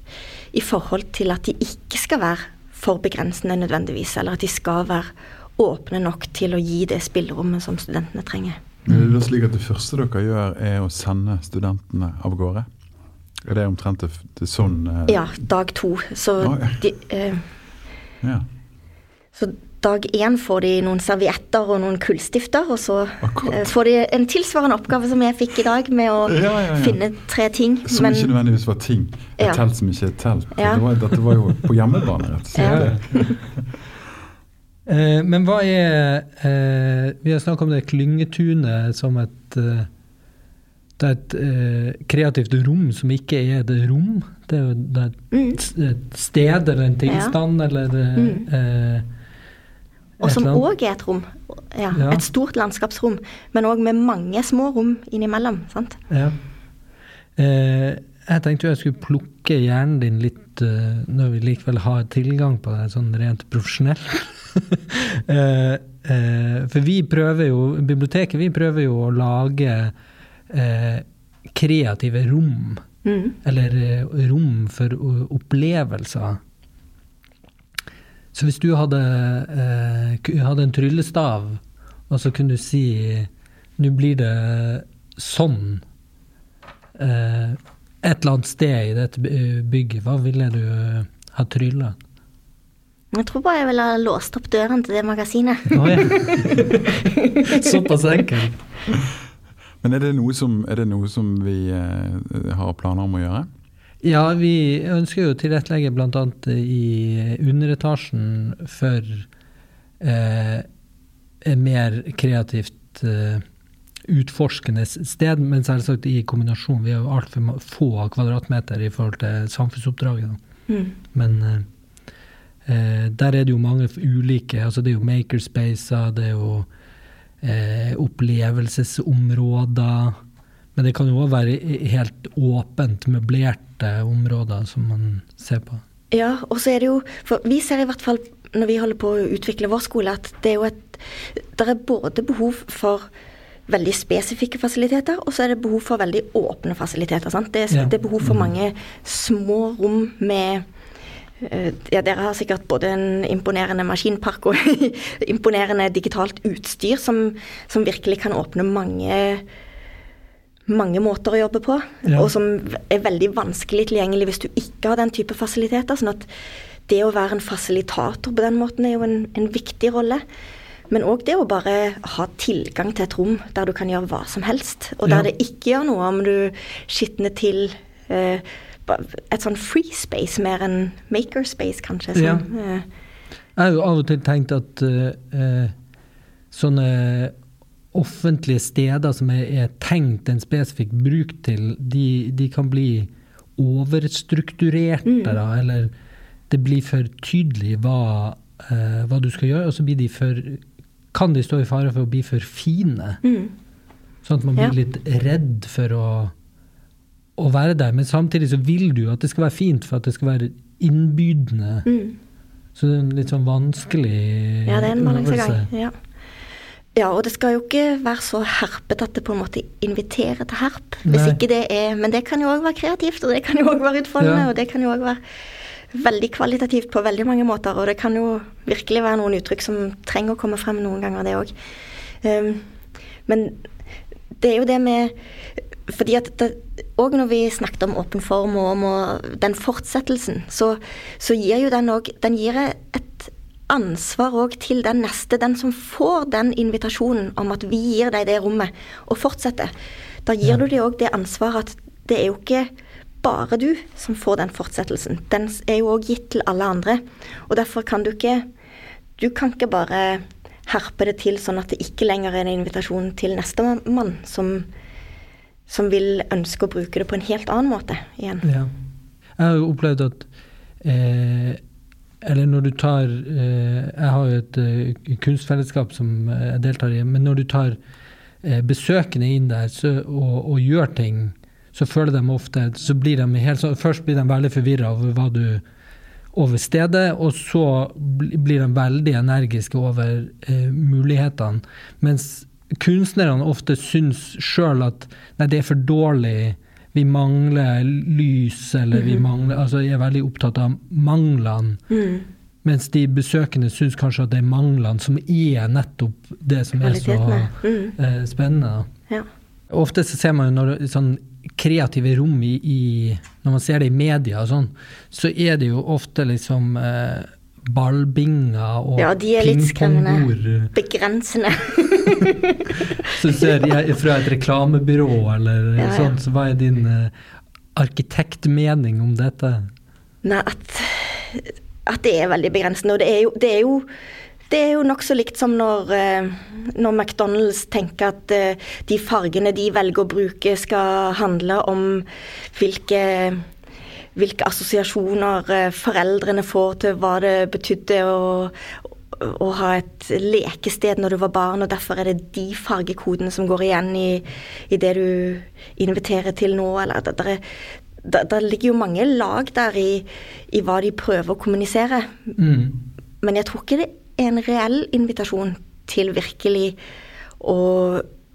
i forhold til at de ikke skal være for begrensende nødvendigvis, eller at de skal være åpne nok til å gi det spillerommet som studentene trenger. Men er det da slik at det første dere gjør, er å sende studentene av gårde? Er det omtrent det, det sånn eh, Ja, dag to. Så, Å, ja. de, eh, ja. så dag én får de noen servietter og noen kullstifter, og så Akkurat. eh, får de en tilsvarende oppgave som jeg fikk i dag, med å Ja, ja, ja. finne tre ting. Som ikke nødvendigvis var ting. Et Ja. telt som ikke er et telt. Ja. Det var, dette var jo på hjemmebane, rett og slett. Eh, men hva er eh, Vi har snakket om det klyngetunet som et eh, det er et eh, kreativt rom som ikke er et rom. Det er det er et, Mm. et sted eller en tilstand eller eh, Mm. eh, Og som òg er et rom. Ja, Ja. Et stort landskapsrom, men òg med mange små rom innimellom. sant? Ja. Eh, jeg tenkte jo jeg skulle plukke hjernen din litt eh, når vi likevel har tilgang på det sånn rent profesjonelt. eh, eh, for vi prøver jo, biblioteket vi prøver jo å lage kreative rom. Mm. Eller rom for opplevelser. Så hvis du hadde, hadde en tryllestav, og så kunne du si Nå blir det sånn. Eh, et eller annet sted i dette bygget, hva ville du eh, ha trylla? Jeg tror bare jeg ville ha låst opp døren til det magasinet. Oh, ja. Såpass enkelt. Men er det noe som, er det noe som vi eh, har planer om å gjøre? Ja, vi ønsker jo å tilrettelegge bl.a. i underetasjen for eh, mer kreativt eh, utforskende sted, men selvsagt i kombinasjon. Vi har jo altfor få kvadratmeter i forhold til samfunnsoppdraget. Mm. Men eh, eh, der er det jo mange ulike altså Det er jo makerspacer, det er jo eh, opplevelsesområder. Men det kan jo òg være helt åpent møblerte områder som man ser på. Ja, og så er det jo For vi ser i hvert fall når vi holder på å utvikle vår skole, at det er jo et Det er både behov for veldig spesifikke fasiliteter, og så er det behov for veldig åpne fasiliteter. Sant? Det, er, det er behov for mange små rom med eh, ja, Dere har sikkert både en imponerende maskinpark og imponerende digitalt utstyr som, som virkelig kan åpne mange mange måter å jobbe på, Ja. og som er veldig vanskelig tilgjengelig hvis du ikke har den type fasiliteter. sånn at det å være en fasilitator på den måten er jo en, en viktig rolle. Men òg det å bare ha tilgang til et rom der du kan gjøre hva som helst, og der Ja. det ikke gjør noe om du skitner til eh, et sånn free space mer enn makerspace, kanskje. Som, Ja. eh, Jeg har jo av og til tenkt at eh, eh, sånne offentlige steder som er, er tenkt en spesifikk bruk til, de, de kan bli overstrukturerte, Mm. da, eller det blir for tydelig hva, eh, hva du skal gjøre, og så blir de for kan de stå i fare for å bli for fine. mm. Sånn at man blir Ja. litt redd for å, å være der. Men samtidig så vil du at det skal være fint, for at det skal være innbydende. Mm. Så det er en litt sånn vanskelig Ja, det er en balansegang. Ja. ja, og det skal jo ikke være så herpet at det på en måte inviterer til herp. Hvis Nei. ikke det er Men det kan jo òg være kreativt, og det kan jo òg være utfoldende, Ja. og det kan jo òg være veldig kvalitativt på veldig mange måter. Og det kan jo virkelig være noen uttrykk som trenger å komme frem noen ganger, det òg. Um, men det er jo det med fordi at Òg når vi snakket om åpen form og om og den fortsettelsen, så, så gir jo den òg Den gir et ansvar òg til den neste, den som får den invitasjonen om at vi gir deg det rommet, og fortsetter. Da gir Ja. du dem òg det ansvaret at det er jo ikke bare du som får den fortsettelsen. Den er jo òg gitt til alle andre. Og derfor kan du ikke Du kan ikke bare herpe det til sånn at det ikke lenger er en invitasjon til nestemann som, som vil ønske å bruke det på en helt annen måte igjen. Ja. Jeg har jo opplevd at eh, Eller når du tar eh, Jeg har jo et eh, kunstfellesskap som jeg deltar i, men når du tar eh, besøkende inn der så, og, og gjør ting, så føler de ofte så blir de helt så Først blir de veldig forvirra over hva du over stedet, og så blir de veldig energiske over eh, mulighetene. Mens kunstnerne ofte syns sjøl at nei, det er for dårlig, vi mangler lys, eller vi mangler Altså, jeg er veldig opptatt av manglene. Mm. Mens de besøkende syns kanskje at det er manglene som er nettopp det som er så Mm. eh, spennende. Ja. Ofte så ser man jo når sånn kreative rom i, i Når man ser det i media og sånn, så er det jo ofte liksom eh, ballbinger og ja, de er litt skremmende. Begrensende. Så ser jeg fra et reklamebyrå eller Ja, ja. sånn, så hva er din eh, arkitektmening om dette? Nei, at, at det er veldig begrensende. Og det er jo, det er jo, det er jo nokså likt som når, eh, når McDonald's tenker at eh, de fargene de velger å bruke, skal handle om hvilke, hvilke assosiasjoner eh, foreldrene får til hva det betydde å, å ha et lekested når du var barn, og derfor er det de fargekodene som går igjen i, i det du inviterer til nå. Eller det, det, det ligger jo mange lag der i, i hva de prøver å kommunisere. Mm. Men jeg tror ikke det en reell invitasjon til virkelig å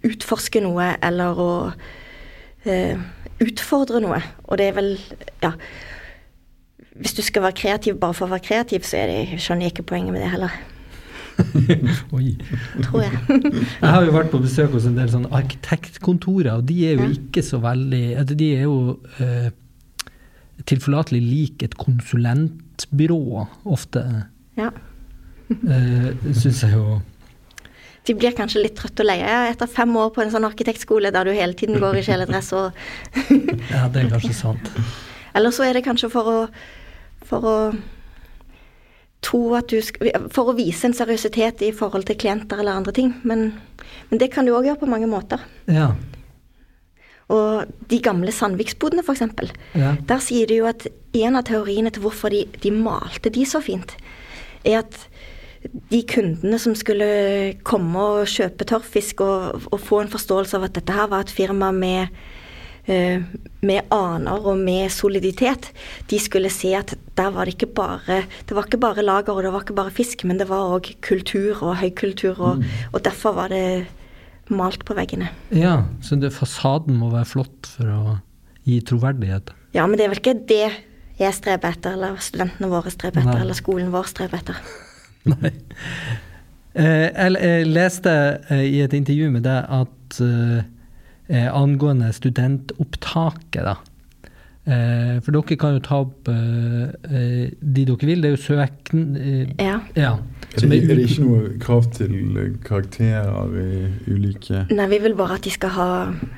utforske noe eller å eh, utfordre noe. Og det er vel Ja. Hvis du skal være kreativ bare for å være kreativ, så er det, skjønner jeg ikke poenget med det heller. Oi. tror jeg. Jeg har jo vært på besøk hos en del sånne arkitektkontorer, og de er jo Ja. ikke så veldig altså De er jo eh, tilforlatelig lik et konsulentbyrå, ofte. Ja. Eh, Syns jeg jo De blir kanskje litt trøtte og leie etter fem år på en sånn arkitektskole der du hele tiden går i kjeledress og Ja, det er kanskje sant. Eller så er det kanskje for å For å tro at du For å vise en seriøsitet i forhold til klienter eller andre ting. Men, men det kan du òg gjøre på mange måter. Ja. Og de gamle Sandviksbodene, f.eks. ja. Der sier de jo at en av teoriene til hvorfor de, de malte de så fint, er at de kundene som skulle komme og kjøpe tørrfisk og, og få en forståelse av at dette her var et firma med, eh, med aner og med soliditet, de skulle se at der var det ikke bare Det var ikke bare lager og det var ikke bare fisk, men det var òg kultur og høykultur, og, og derfor var det malt på veggene. ja. Så det, fasaden må være flott for å gi troverdighet. Ja, men det er vel ikke det jeg streber etter, eller studentene våre streber etter, Nei. eller skolen vår streber etter. Nei. Eh, jeg, leste eh, i et intervju med deg at eh, angående studentopptaket, da. Eh, for dere kan jo ta opp de dere vil. Det er jo søken... Ja. ja. Er det, er det ikke noe krav til karakterer i ulike Nei, vi vil bare at de skal ha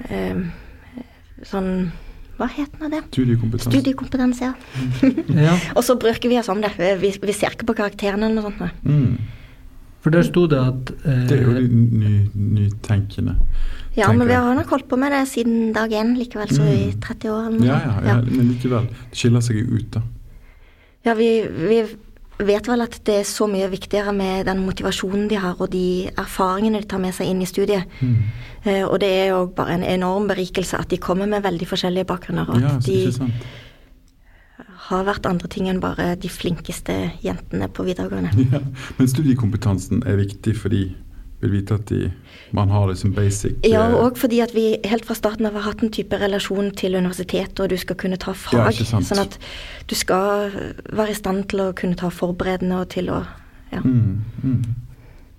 eh, sånn Hva heter nå det? studiekompetanse? Studiekompetanse, ja. ja. Og så bruker vi oss om det. Vi, vi ser ikke på karakterene eller noe sånt. Mm. For der sto det at eh, Det er jo litt ny, nytenkende. Ja, men vi har nok holdt på med det siden dag én likevel, så i Mm. 30 år eller noe Ja, ja, ja, men likevel. Det skiller seg jo ut, da. Ja, vi, vi vet vel at det er så mye viktigere med den motivasjonen de har, og de erfaringene de tar med seg inn i studiet. Mm. Eh, og det er jo bare en enorm berikelse at de kommer med veldig forskjellige bakgrunner, og at ja, de har vært andre ting enn bare de flinkeste jentene på videregående. Ja. Men studiekompetansen er viktig for de vil vite at de, man har det som basic Ja, eh, og fordi at vi helt fra starten av har hatt en type relasjon til universitetet, og du skal kunne ta Ja, fag. ikke sant. sånn at du skal være i stand til å kunne ta forberedende og til å ja. mm, mm.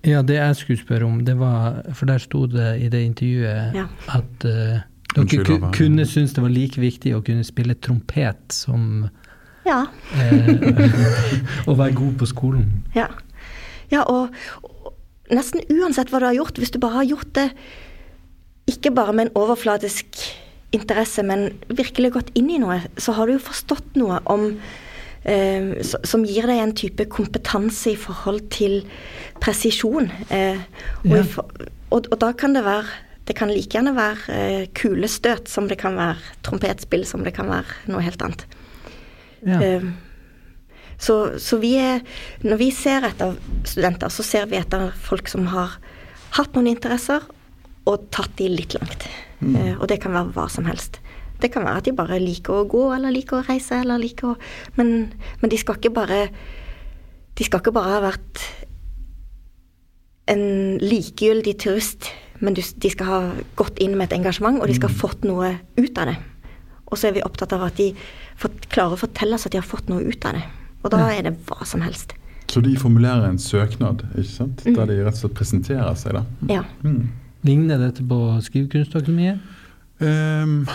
Ja, det jeg skulle spørre om, det var For der sto det i det intervjuet Ja. at uh, dere Unnskyld, ku, kunne synes det var like viktig å kunne spille trompet som Ja. eh, å være god på skolen. Ja, ja og, og nesten uansett hva du har gjort, hvis du bare har gjort det ikke bare med en overfladisk interesse, men virkelig gått inn i noe, så har du jo forstått noe om eh, som gir deg en type kompetanse i forhold til presisjon. Eh, og, Ja. i og, og da kan det være det kan like gjerne være eh, kulestøt som det kan være trompetspill, som det kan være noe helt annet. Ja. Så, så vi er Når vi ser etter studenter, så ser vi etter folk som har hatt noen interesser og tatt de litt langt. Mm. Uh, og det kan være hva som helst. Det kan være at de bare liker å gå, eller liker å reise, eller liker å Men, men de skal ikke bare De skal ikke bare ha vært en likegyldig turist, men du, de skal ha gått inn med et engasjement, og de skal ha fått noe ut av det. Og så er vi opptatt av at de fått, klarer å fortelle oss at de har fått noe ut av det. Og da er det hva som helst. Så de formulerer en søknad, ikke sant? Mm. der de rett og slett presenterer seg. da. Ja. Mm. Ligner dette på Skrivekunstakademiet? Um,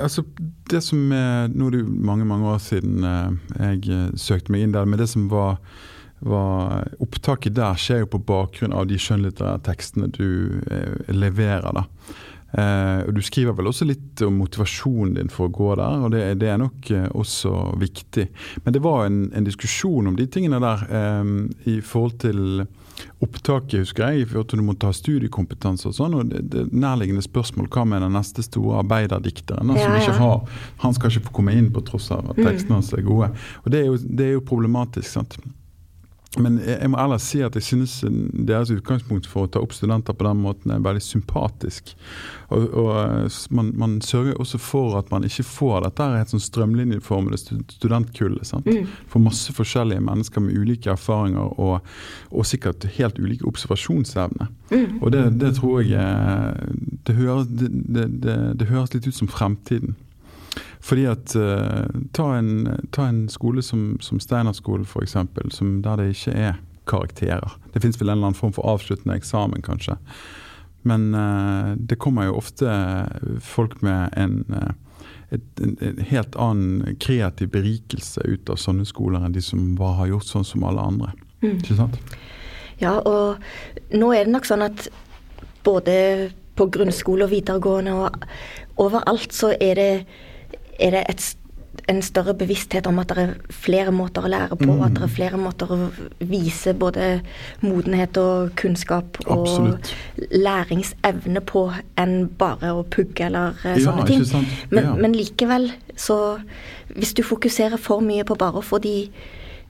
altså, det som er, Nå er det jo mange mange år siden eh, jeg eh, søkte meg inn der, men det som var, var Opptaket der skjer jo på bakgrunn av de skjønnlitterære tekstene du eh, leverer. da. Eh, og Du skriver vel også litt om motivasjonen din for å gå der, og det, er- det er nok eh, også viktig. Men det var en, en diskusjon om de tingene der eh, i forhold til opptaket, husker jeg, i forhold til du må ta studiekompetanse og sånn. og det, det nærliggende spørsmål hva med den neste store arbeiderdikteren som Ja, ja. ikke har Han skal ikke få komme inn på tross av at tekstene hans er gode. Og det er jo, det er jo problematisk, sant. Men jeg, må ellers si at jeg synes deres utgangspunkt for å ta opp studenter på den måten er veldig sympatisk. Og, og eh, man, man sørger også for at man ikke får dette helt sånn strømlinjeformede studentkullet. sant? Mm. For masse forskjellige mennesker med ulike erfaringer og, og sikkert helt ulike observasjonsevne. Mm. Og det, det tror jeg eh, det det, det, det høres litt ut som fremtiden. Fordi at uh, ta, en, ta en skole som, som Steinerskolen f.eks., der det ikke er karakterer. Det fins vel en eller annen form for avsluttende eksamen, kanskje. Men uh, det kommer jo ofte folk med en, uh, et, en, en, helt annen kreativ berikelse ut av sånne skoler enn de som bare har gjort sånn som alle andre. Mm. Ikke sant? Ja, og nå er det nok sånn at både på grunnskole og videregående og overalt så er det, er det et en større bevissthet om at det er flere måter å lære på, mm. at det er flere måter å vise både modenhet og kunnskap Absolutt. og læringsevne på enn bare å pugge eller ja, sånne ting. Men, ja. men, likevel, så Hvis du fokuserer for mye på bare å få de,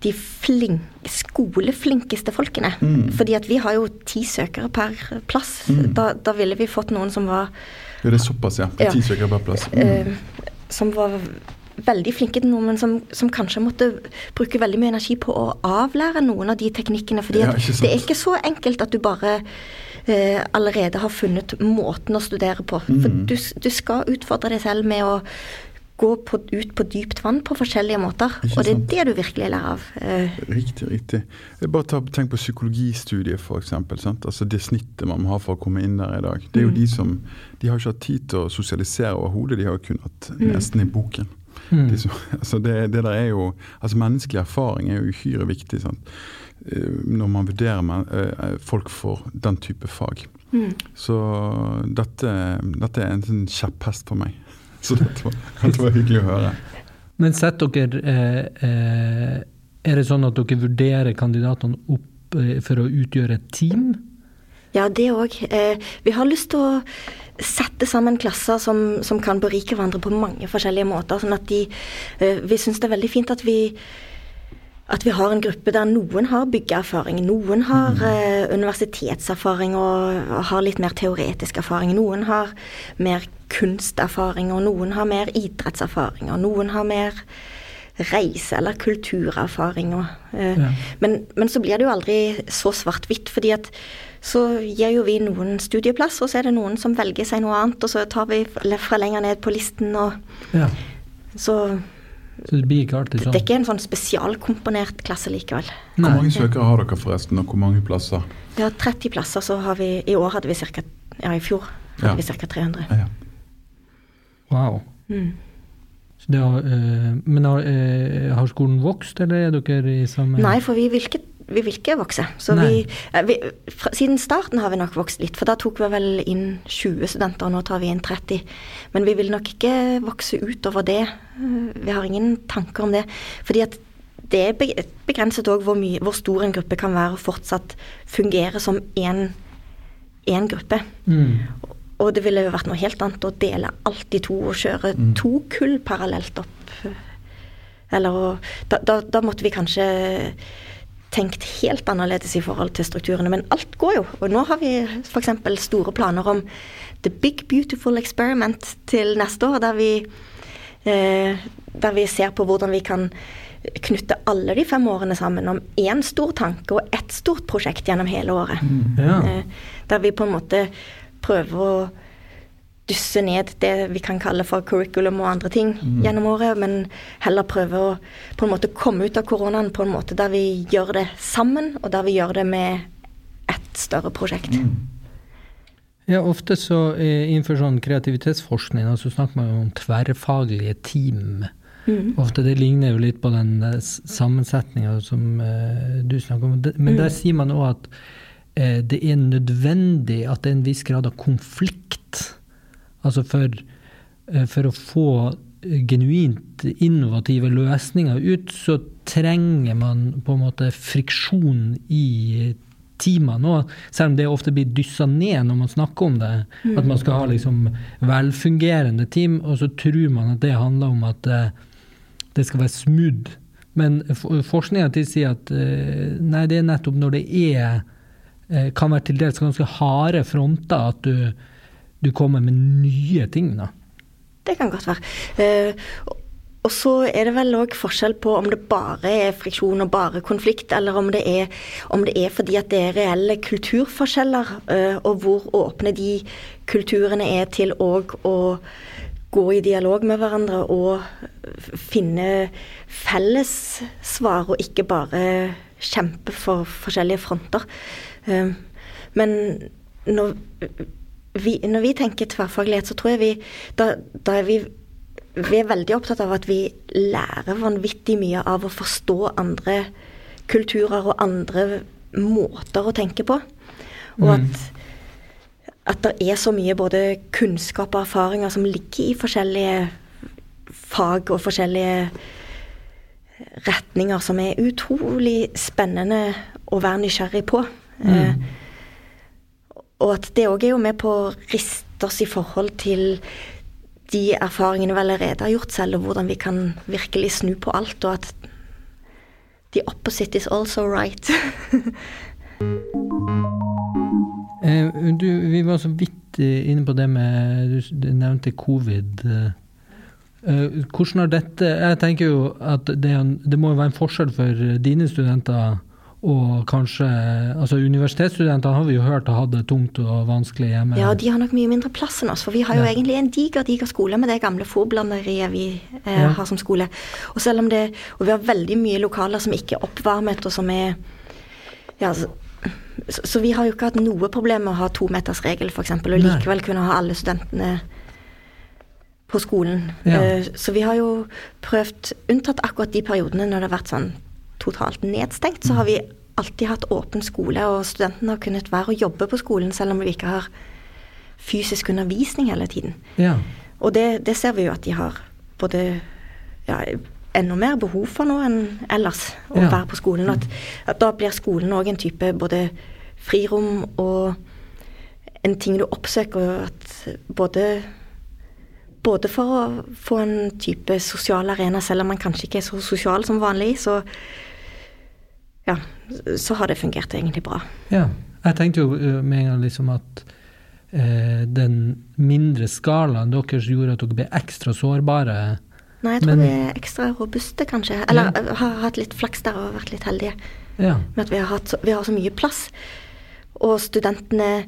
de flink, skoleflinkeste folkene mm. fordi at vi har jo ti søkere per plass. Mm. Da, da, ville vi fått noen som var Ja, det er såpass, ja. Ti søkere per plass. Mm. Som var veldig flinke til noe, men som, som, kanskje måtte bruke veldig mye energi på å avlære noen av de teknikkene. fordi ja, det er ikke så enkelt at du bare eh, allerede har funnet måten å studere på. Mm. For du, du, skal utfordre deg selv med å gå på, ut på dypt vann på forskjellige måter. og det er det du virkelig lærer av. Eh. Riktig, riktig. Bare ta, tenk på psykologistudiet, f.eks. Altså det snittet man må ha for å komme inn der i dag. Det er jo mm. de som De har ikke hatt tid til å sosialisere overhodet, de har kun hatt mm. nesten i boken. Mm. De som, altså det, det, der er jo altså Menneskelig erfaring er jo uhyre viktig sant? Eh, når man vurderer man, eh, folk for den type fag. Mm. Så dette, dette, er en sånn kjepphest for meg. Så dette var, dette var hyggelig å høre. Men setter dere eh, eh, Er det sånn at dere vurderer kandidatene opp eh, for å utgjøre et team? Ja, det òg. Eh, vi har lyst til å sette sammen klasser som, som, kan berike hverandre på mange forskjellige måter. sånn at de Vi syns det er veldig fint at vi at vi har en gruppe der noen har byggeerfaring, noen har uh, universitetserfaring og, og, har litt mer teoretisk erfaring. Noen har mer kunsterfaring, og noen har mer idrettserfaring, og noen har mer reise- eller kulturerfaring. Og, uh, ja. men, men, så blir det jo aldri så svart-hvitt, fordi at så gir jo vi noen studieplass, og så er det noen som velger seg noe annet, og så tar vi fra lenger ned på listen og ja. Så, så det blir ikke alltid sånn? Det er ikke en sånn spesialkomponert klasse likevel. Hvor mange søkere har dere forresten, og hvor mange plasser? Vi har 30 plasser, så har vi I år hadde vi ca. Ja, i fjor hadde ja. vi ca. 300. Ja. Wow. Mm. Har, øh, men har, øh, har, skolen vokst, eller er dere i samme Nei, for vi vil ikke vi vil ikke vokse. Så vi, eh, vi, fra, siden starten har vi nok vokst litt, for da tok vi vel inn 20 studenter, og nå tar vi inn 30. Men vi vil nok ikke vokse utover det. Vi har ingen tanker om det. Fordi at det er begrenset òg hvor, hvor, stor en gruppe kan være og fortsatt fungere som én gruppe. Mm. Og det ville jo vært noe helt annet å dele alt i to og kjøre mm. to kull parallelt opp. Eller da, da, da måtte vi kanskje tenkt helt annerledes i forhold til strukturene. Men alt går jo. Og nå har vi f.eks. store planer om The Big Beautiful Experiment til neste år, der vi, eh, der vi ser på hvordan vi kan knytte alle de fem årene sammen om én stor tanke og ett stort prosjekt gjennom hele året. Mm, ja. eh, der vi på en måte prøver å dysse ned det vi kan kalle for curriculum og andre ting mm. gjennom året, men heller prøve å på en måte komme ut av koronaen på en måte der vi gjør det sammen, og der vi gjør det med et større prosjekt. Mm. Ja, ofte så innenfor sånn kreativitetsforskning så snakker man om tverrfaglige team. Mm. Ofte det ligner jo litt på den eh, sammensetninga som uh, du snakker om. Men der mm. sier man òg at det er nødvendig at det er en viss grad av konflikt Altså for, eh, for å få genuint innovative løsninger ut, så trenger man på en måte friksjon i teamene òg. Selv om det ofte blir dyssa ned når man snakker om det. Mm. At man skal ha liksom velfungerende team, og så tror man at det handler om at eh, det skal være smooth. Men forskninga tilsier at eh, nei, det er nettopp når det er kan være til dels ganske harde fronter at du du kommer med nye ting, da. Det kan godt være. Uh, og så er det vel òg forskjell på om det bare er friksjon og bare konflikt, eller om det er, om det er fordi at det er reelle kulturforskjeller, uh, og hvor åpne de kulturene er til òg å gå i dialog med hverandre og finne felles svar, og ikke bare kjempe for forskjellige fronter. Eh, men når vi, når vi tenker tverrfaglighet, så tror jeg vi da, da er vi vi er veldig opptatt av at vi lærer vanvittig mye av å forstå andre kulturer og andre måter å tenke på. Og Mm. at, at det er så mye både kunnskap og erfaringer som ligger i forskjellige fag og forskjellige retninger som er utrolig spennende å være nysgjerrig på. Eh, og at det òg er jo med på å riste oss i forhold til de erfaringene vi allerede har gjort selv, og hvordan vi kan virkelig snu på alt, og at the opposite is also right. Eh, du, vi var så vidt inne på det med Du nevnte covid. eh. Eh, Hvordan har dette Jeg tenker jo at det, det må jo være en forskjell for dine studenter og kanskje Altså universitetsstudenter har vi jo hørt har hatt det tungt og vanskelig hjemme. Ja, de har nok mye mindre plass enn oss, for vi har jo Ja. egentlig en diger, diger skole med det gamle fòrblanderiet vi eh, Ja. har som skole. Og selv om det Og vi har veldig mye lokaler som ikke er oppvarmet, og som er Ja, så, så, så vi har jo ikke hatt noe problem med å ha tometersregel, f.eks., og likevel kunne ha alle studentene på skolen. Ja. Eh, så vi har jo prøvd, unntatt akkurat de periodene når det har vært sånn totalt nedstengt, så har vi alltid hatt åpen skole, og studentene har kunnet være og jobbe på skolen selv om vi ikke har fysisk undervisning hele tiden. Ja. Og det, det ser vi jo at de har både ja, enda mer behov for nå enn ellers, å Ja. være på skolen. At, at da blir skolen òg en type både frirom og en ting du oppsøker. At både, både for å få en type sosial arena, selv om man kanskje ikke er så sosial som vanlig, så ja, så har det fungert egentlig bra. ja. Jeg tenkte jo eh, med en gang liksom at eh, den mindre skalaen deres gjorde at dere ble ekstra sårbare. Nei, jeg tror Men- vi er ekstra robuste, kanskje. Eller ja. har hatt litt flaks der og vært litt heldige Ja. med at vi har, hatt, vi har så mye plass. Og studentene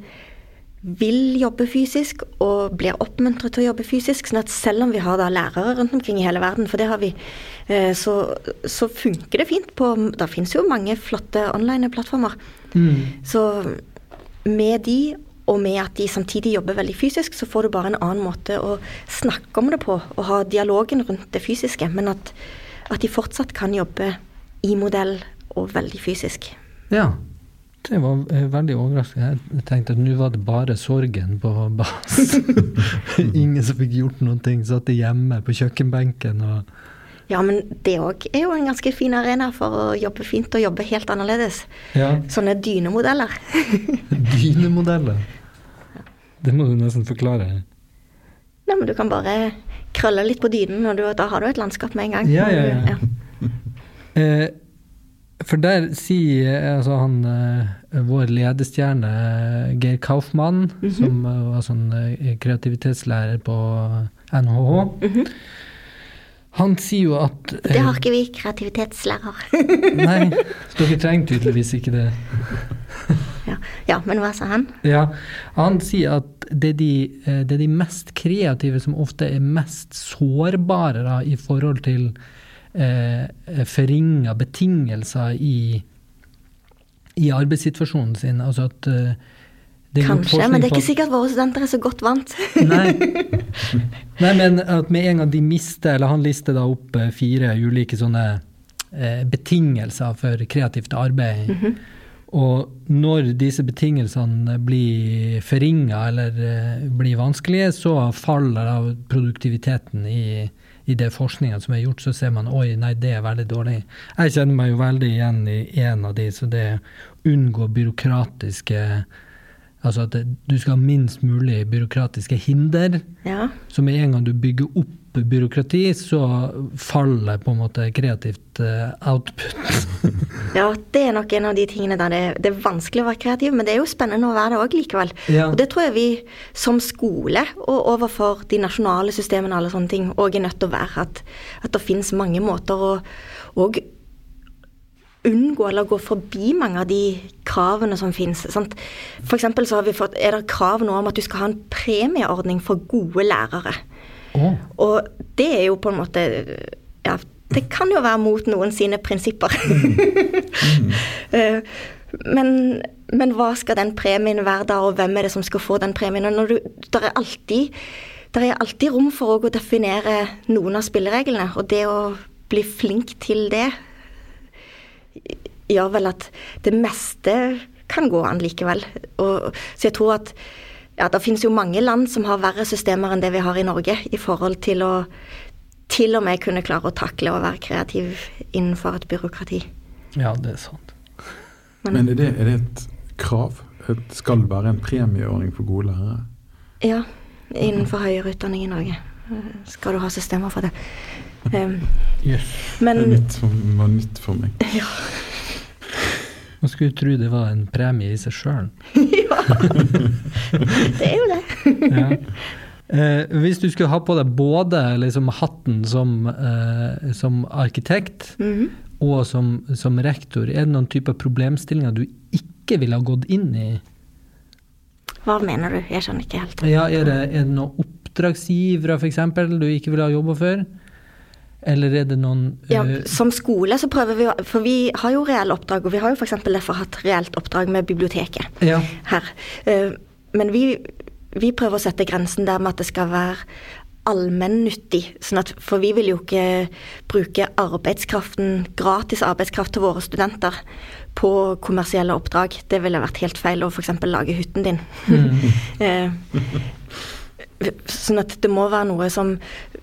vil jobbe fysisk og blir oppmuntret til å jobbe fysisk. sånn at selv om vi har da lærere rundt omkring i hele verden, for det har vi, eh, så, så funker det fint på Det finnes jo mange flotte online-plattformer. Mm. Så med de, og med at de samtidig jobber veldig fysisk, så får du bare en annen måte å snakke om det på, og ha dialogen rundt det fysiske. Men at, at de fortsatt kan jobbe i modell og veldig fysisk. ja. Det var eh, veldig overraskende. Jeg tenkte at nå var det bare sorgen på bass. Ingen som fikk gjort noen ting. Satt hjemme på kjøkkenbenken og Ja, men det òg er jo en ganske fin arena for å jobbe fint og jobbe helt annerledes. Ja. Sånne dynemodeller. Dynemodeller. Det må du nesten forklare. Nei, men du kan bare krølle litt på dynen, og du, da har du et landskap med en gang. Ja, ja, ja. Eh, for der sier altså han eh, vår ledestjerne eh, Geir Kaufmann, som eh, var sånn kreativitetslærer på NHH, han sier jo at Det har ikke vi kreativitetslærer. Nei, så dere trenger tydeligvis ikke det. ja. ja, men hva sa han? Ja, Han sier at det er, de, det er de mest kreative som ofte er mest sårbare da, i forhold til eh, forringa betingelser i, i arbeidssituasjonen sin. Altså at eh, det Kanskje, men det er ikke sikkert våre studenter er så godt vant. Nei. Nei, men at med en gang de mister Eller han lister da opp eh, fire ulike sånne eh, betingelser for kreativt arbeid. Og når disse betingelsene blir forringa eller eh, blir vanskelige, så faller produktiviteten i, i det forskninga som er gjort. Så ser man oi, nei, det er veldig dårlig. Jeg kjenner meg jo veldig igjen i en av de, så det unngå byråkratiske Altså at du skal ha minst mulig byråkratiske hinder. Ja. Så med en gang du bygger opp byråkrati, så faller på en måte kreativt eh, output. ja, det er nok en av de tingene der det, det er vanskelig å være kreativ, men det er jo spennende å være det òg likevel. Ja. Og det tror jeg vi som skole, og overfor de nasjonale systemene og alle sånne ting, òg er nødt til å være at, at det finnes mange måter å og unngå eller gå forbi mange av de kravene som finnes. Sant? For så har vi fått, er det krav nå om at du skal ha en premieordning for gode lærere. Å. Og det er jo på en måte Ja, det kan jo være mot noen sine prinsipper. Mm. men, men hva skal den premien være da, og hvem er det som skal få den premien? Og du, der er alltid der er alltid rom for å definere noen av spillereglene, og det å bli flink til det gjør vel at det meste kan gå an likevel. Og, så jeg tror at ja, det finnes jo mange land som har verre systemer enn det vi har i Norge, i forhold til å til og med kunne klare å takle å være kreativ innenfor et byråkrati. Ja, det er sant. Men er det, er det et krav? Det skal være en premieordning for gode lærere? Ja, innenfor høyere utdanning i Norge eh, skal du ha systemer for det. Um, Yes. Det men er nytt for, var nytt for meg. ja, Man skulle tro det var en premie i seg sjøl. ja. Det er jo det. Ja. Eh, hvis du skulle ha på deg både liksom, hatten som, eh, som arkitekt Mhm. og som, som rektor, er det noen type problemstillinger du ikke ville ha gått inn i? Hva mener du? Jeg skjønner ikke helt. Ja, er det, er det noen oppdragsgivere f.eks. du ikke ville ha jobba for? Eller er det noen Ja, eh, som skole så prøver vi å For vi har jo reelle oppdrag, og vi har jo f.eks. derfor hatt reelt oppdrag med biblioteket ja. her. Eh, Men vi, vi prøver å sette grensen der med at det skal være allmennyttig. Sånn at, for vi vil jo ikke bruke arbeidskraften, gratis arbeidskraft til våre studenter på kommersielle oppdrag. Det ville vært helt feil å f.eks. lage hytten din. Eh, Sånn at det må være noe som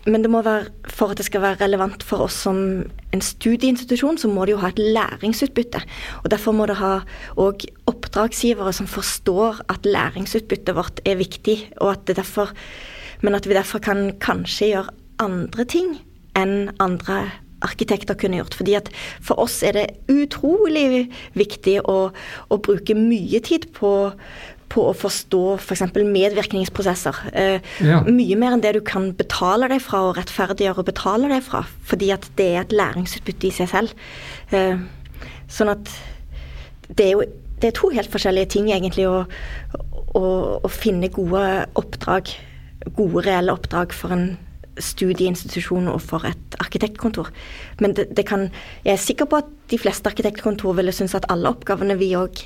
Men det må være for at det skal være relevant for oss som en studieinstitusjon, så må det jo ha et læringsutbytte. Og derfor må det ha òg oppdragsgivere som forstår at læringsutbyttet vårt er viktig, og at det derfor Men at vi derfor kan kanskje gjøre andre ting enn andre arkitekter kunne gjort. Fordi at for oss er det utrolig viktig å, å bruke mye tid på på å forstå f.eks. For medvirkningsprosesser. Eh, Ja. Mye mer enn det du kan betale deg fra og rettferdiggjøre å betale deg fra. Fordi at det er et læringsutbytte i seg selv. Eh, sånn at det er jo det er to helt forskjellige ting, egentlig, å, å, å finne gode oppdrag, gode reelle oppdrag for en studieinstitusjon og for et arkitektkontor. Men det, det kan, jeg er sikker på at de fleste arkitektkontor ville synes at alle oppgavene vi òg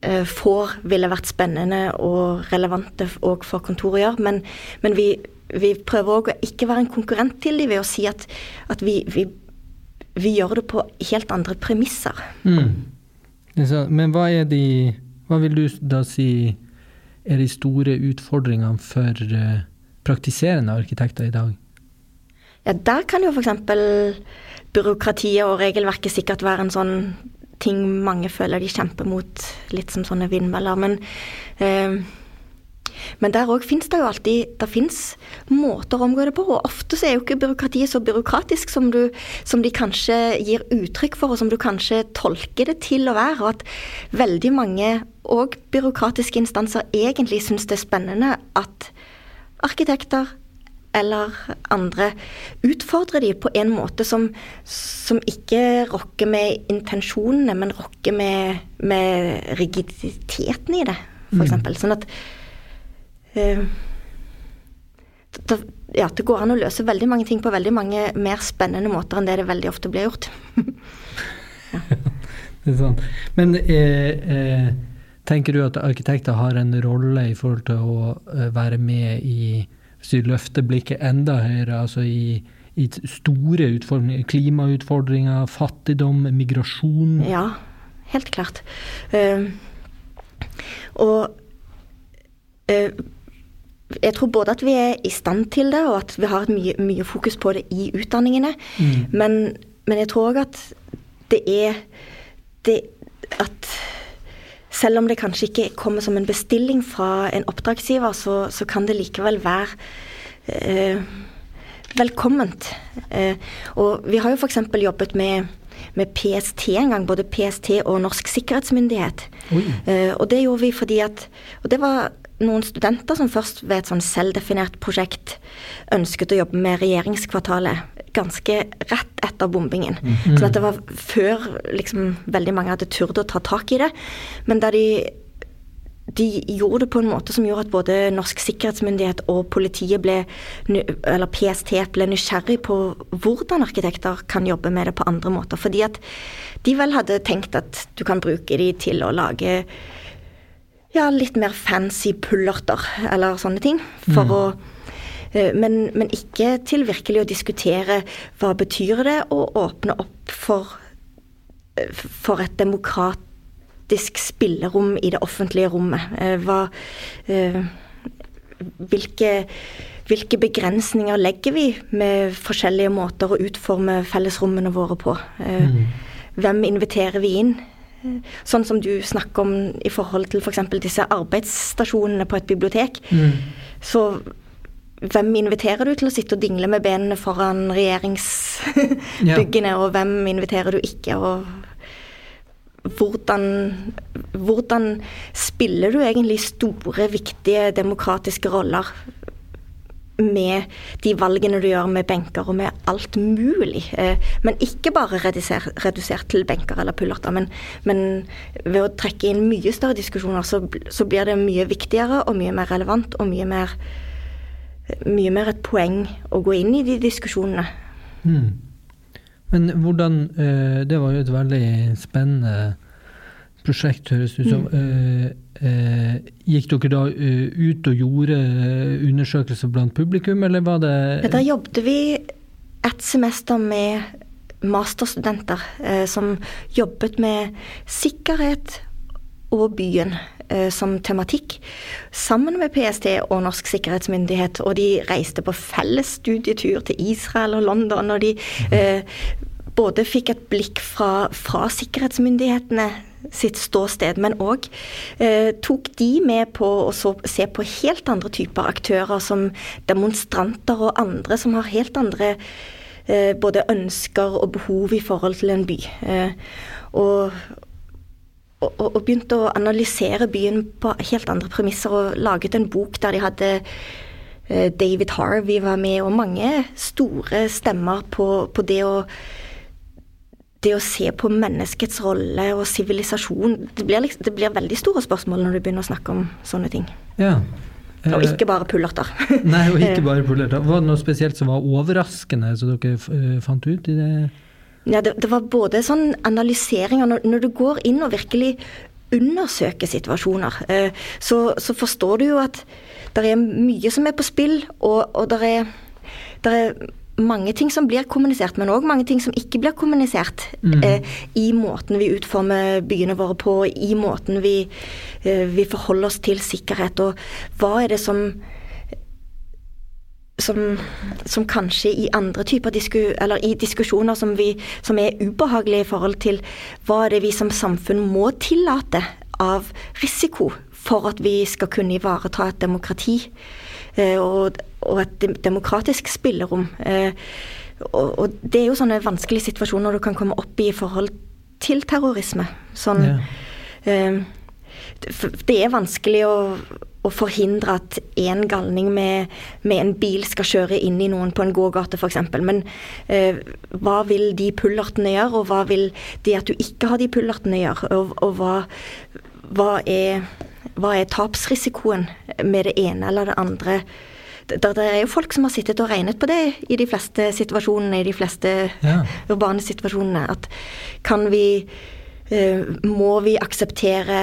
får, ville vært spennende og relevante òg for kontoret å gjøre. Men, men vi, vi prøver òg å ikke være en konkurrent til dem ved å si at, at vi, vi, vi gjør det på helt andre premisser. Mm. Men hva er de Hva vil du da si er de store utfordringene for eh, praktiserende arkitekter i dag? Ja, der kan jo f.eks. byråkratiet og regelverket sikkert være en sånn ting mange føler de kjemper mot, litt som sånne vindmøller. Men, eh, men der òg fins det jo alltid Det fins måter å omgå det på. Og ofte så er jo ikke byråkratiet så byråkratisk som, du, som de kanskje gir uttrykk for, og som du kanskje tolker det til å være. Og at veldig mange, og byråkratiske instanser, egentlig syns det er spennende at arkitekter eller andre utfordrer de på en måte som, som ikke rokker med intensjonene, men rokker med, med rigiditeten i det, f.eks. Mm. Sånn at uh, da, ja, det går an å løse veldig mange ting på veldig mange mer spennende måter enn det det veldig ofte blir gjort. Det er sant. Men eh, eh, tenker du at arkitekter har en rolle i forhold til å eh, være med i Hvis vi løfter blikket enda høyere, altså i, i store utfordringer, klimautfordringer, fattigdom, migrasjon? Ja, helt klart. Uh, og uh, jeg tror både at vi er i stand til det, og at vi har mye, mye fokus på det i utdanningene. Mm. Men, men jeg tror òg at det er det at selv om det kanskje ikke kommer som en bestilling fra en oppdragsgiver, så, så kan det likevel være eh, velkomment. Eh, og vi har jo f.eks. jobbet med, med PST en gang, både PST og Norsk sikkerhetsmyndighet. Eh, og det gjorde vi fordi at Og det var noen studenter som først ved et sånn selvdefinert prosjekt ønsket å jobbe med regjeringskvartalet ganske rett etter bombingen. Sånn at det var før liksom veldig mange hadde turt å ta tak i det. Men da de de gjorde det på en måte som gjorde at både Norsk sikkerhetsmyndighet og politiet ble, eller PST ble nysgjerrig på hvordan arkitekter kan jobbe med det på andre måter. Fordi at de vel hadde tenkt at du kan bruke de til å lage ja, litt mer fancy pullerter eller sånne ting. For mm. å eh, men, men, ikke til virkelig å diskutere hva betyr det, å åpne opp for, eh, for et demokrat faktisk spillerom i det offentlige rommet. Eh, hva, eh, hvilke, hvilke begrensninger legger vi med forskjellige måter å utforme fellesrommene våre på? Eh, mm. Hvem inviterer vi inn? Sånn som du snakker om i forhold til f.eks. For disse arbeidsstasjonene på et bibliotek. Mm. Så hvem inviterer du til å sitte og dingle med benene foran regjeringsbyggene, ja. og hvem inviterer du ikke? og hvordan, hvordan spiller du egentlig store, viktige demokratiske roller med de valgene du gjør med benker og med alt mulig. Eh, men ikke bare redusert, redusert til benker eller pullerter, men, men, ved å trekke inn mye større diskusjoner, så, så, blir det mye viktigere og mye mer relevant og mye mer, mye mer et poeng å gå inn i de diskusjonene. Mm. Men hvordan eh, Det var jo et veldig spennende prosjekt, høres det ut som. Mm. Eh, gikk dere da ut og gjorde undersøkelser blant publikum, eller var det Da jobbet vi et semester med masterstudenter eh, som jobbet med sikkerhet og byen eh, som tematikk, sammen med PST og Norsk sikkerhetsmyndighet. Og de reiste på felles studietur til Israel og London, og de mm. eh, både fikk et blikk fra, fra sikkerhetsmyndighetene sitt ståsted, men òg eh, tok de med på å så, se på helt andre typer aktører, som demonstranter og andre som har helt andre eh, både ønsker og behov i forhold til en by. Eh, og, og, og, begynte å analysere byen på helt andre premisser, og laget en bok der de hadde eh, David Harvey var med, og mange store stemmer på, på det å det å se på menneskets rolle og sivilisasjon det, liksom, det, blir veldig store spørsmål når du begynner å snakke om sånne ting. Ja. Og ikke bare pullerter. Nei, og ikke bare pullerter. Var det noe spesielt som var overraskende som dere eh, fant ut i det? Ja, det, det var både sånn analyseringer når, når, du går inn og virkelig undersøker situasjoner, eh, så, så forstår du jo at det er mye som er på spill, og, og det er, er mange ting som blir kommunisert, men òg mange ting som ikke blir kommunisert. Mm. Eh, I måten vi utformer byene våre på, i måten vi, eh, vi, forholder oss til sikkerhet. Og hva er det som som, som kanskje i andre typer disku, eller i diskusjoner som, vi, som er ubehagelige i forhold til hva er det vi som samfunn må tillate av risiko for at vi skal kunne ivareta et demokrati. Eh, og og et demokratisk spillerom. Eh, og, det er jo sånne vanskelige situasjoner du kan komme opp i i forhold til terrorisme. Sånn. Eh, det er vanskelig å, å forhindre at én galning med, med, en bil skal kjøre inn i noen på en gågate, f.eks. Men eh, hva vil de pullertene gjøre, og hva vil det at du ikke har de pullertene gjøre? Og, og hva, hva, er, hva, er, tapsrisikoen med det ene eller det andre det, det, er jo folk som har sittet og regnet på det i de fleste situasjonene, i de fleste ja. urbane situasjonene. At kan vi eh, Må vi akseptere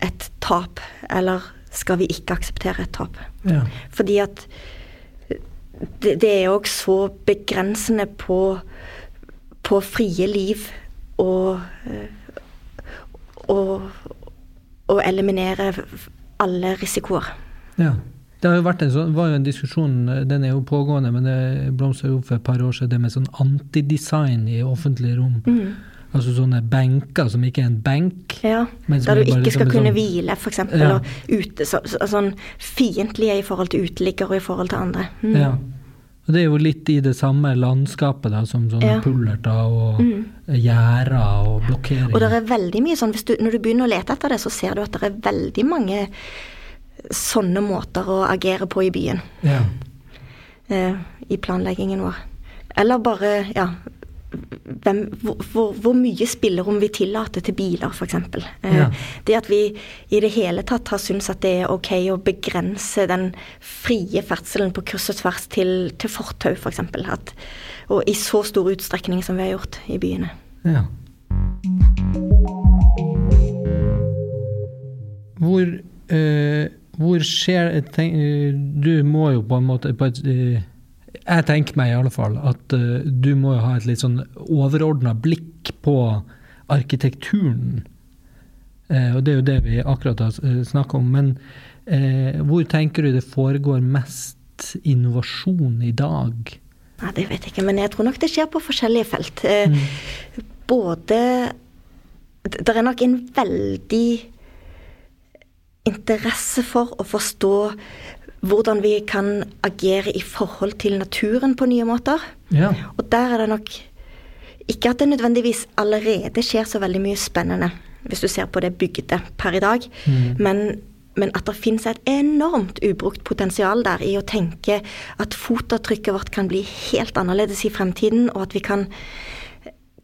et tap, eller skal vi ikke akseptere et tap? Ja. Fordi at det, det er òg så begrensende på, på frie liv og å eliminere alle risikoer. Ja. Det har jo vært en sånn, var jo en diskusjon, den er jo pågående, men det blomstra opp for et par år siden, det med sånn antidesign i offentlige rom. Mm. Altså sånne benker som ikke er en benk. Ja, Der du ikke liksom skal kunne sånn, hvile, f.eks. Ja. Og ute, så, så, sånn fiendtlige i forhold til uteliggere og i forhold til andre. Mm. Ja. Og det er jo litt i det samme landskapet da, som sånne ja. pullerter og mm. gjerder og blokkeringer. Og det er veldig mye sånn, du, når du begynner å lete etter det, så ser du at det er veldig mange sånne måter å agere på i byen. Ja. Eh, I planleggingen vår. Eller bare, ja hvem, hvor, hvor, hvor, mye spillerom vi tillater til biler, f.eks. Eh, Ja. Det at vi i det hele tatt har syntes at det er ok å begrense den frie ferdselen på kryss og tvers til, til fortau, f.eks. For og i så stor utstrekning som vi har gjort i byene. Ja. Hvor, øh, hvor skjer tenk, eh, Du må jo på en måte på et, eh, Jeg tenker meg i alle fall at uh, du må jo ha et litt sånn overordna blikk på arkitekturen. Uh, og det er jo det vi akkurat har uh, snakka om. Men uh, hvor tenker du det foregår mest innovasjon i dag? Nei, det vet jeg ikke, men jeg tror nok det skjer på forskjellige felt. Mm. Både Det er nok en veldig interesse for å forstå hvordan vi kan agere i forhold til naturen på nye måter. Ja. Og der er det nok ikke at det nødvendigvis allerede skjer så veldig mye spennende, hvis du ser på det bygde per i dag, men, men at det finnes et enormt ubrukt potensial der i å tenke at fotavtrykket vårt kan bli helt annerledes i fremtiden, og at vi kan,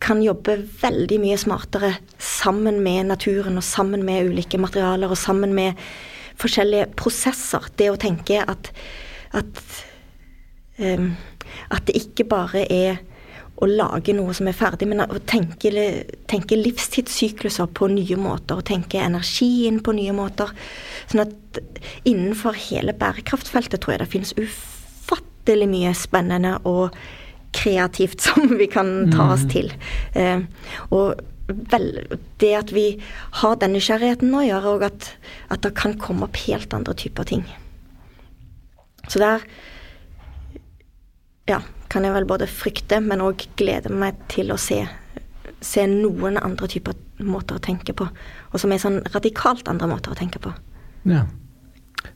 kan jobbe veldig mye smartere sammen med naturen og sammen med ulike materialer og sammen med forskjellige prosesser. Det å tenke at, at, um, at det ikke bare er å lage noe som er ferdig, men å tenke, tenke livstidssykluser på nye måter, og tenke energien på nye måter. Sånn at innenfor hele bærekraftfeltet tror jeg det finnes ufattelig mye spennende og kreativt som vi kan ta oss til. Eh, og vel, det at vi har den nysgjerrigheten nå, gjør òg at, at det kan komme opp helt andre typer ting. Så der ja, kan jeg vel både frykte, men òg glede meg til å se, se noen andre typer måter å tenke på. Og som er sånn radikalt andre måter å tenke på. Ja.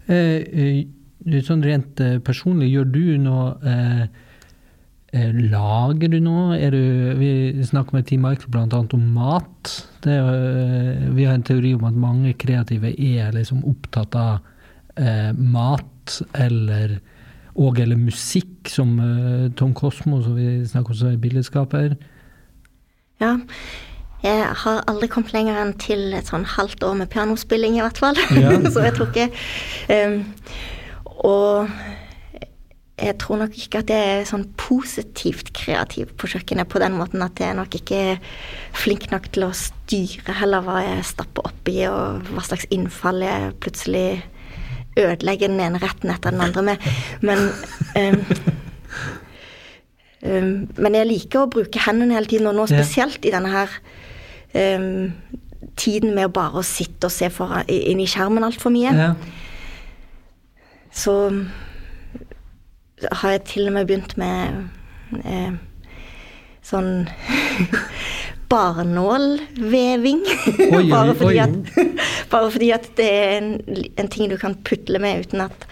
Eh, eh, sånn rent eh, personlig, gjør du noe eh, Lager du noe? Er du, vi snakker med Team Michael bl.a. om mat. Det, jo, eh, vi har en teori om at mange kreative er liksom opptatt av eh, mat eller og eller musikk, som eh, Tom Cosmo, som vi snakker om som er billedskaper. Ja. Jeg har aldri kommet lenger enn til et sånn halvt år med pianospilling, i hvert fall. Ja. Så jeg tror ikke um, Og jeg tror nok ikke at jeg er sånn positivt kreativ på kjøkkenet på den måten at jeg nok ikke er flink nok til å styre heller hva jeg stapper oppi, og hva slags innfall jeg plutselig ødelegger den ene retten etter den andre med. Men um, um, Men jeg liker å bruke hendene hele tiden, og nå spesielt i denne her um, tiden med å bare sitte og se foran, inn i skjermen altfor mye. Ja. Så har jeg til og med begynt med eh, sånn barnålveving. Bare, fordi at, bare fordi at det er en, en ting du kan putle med uten at,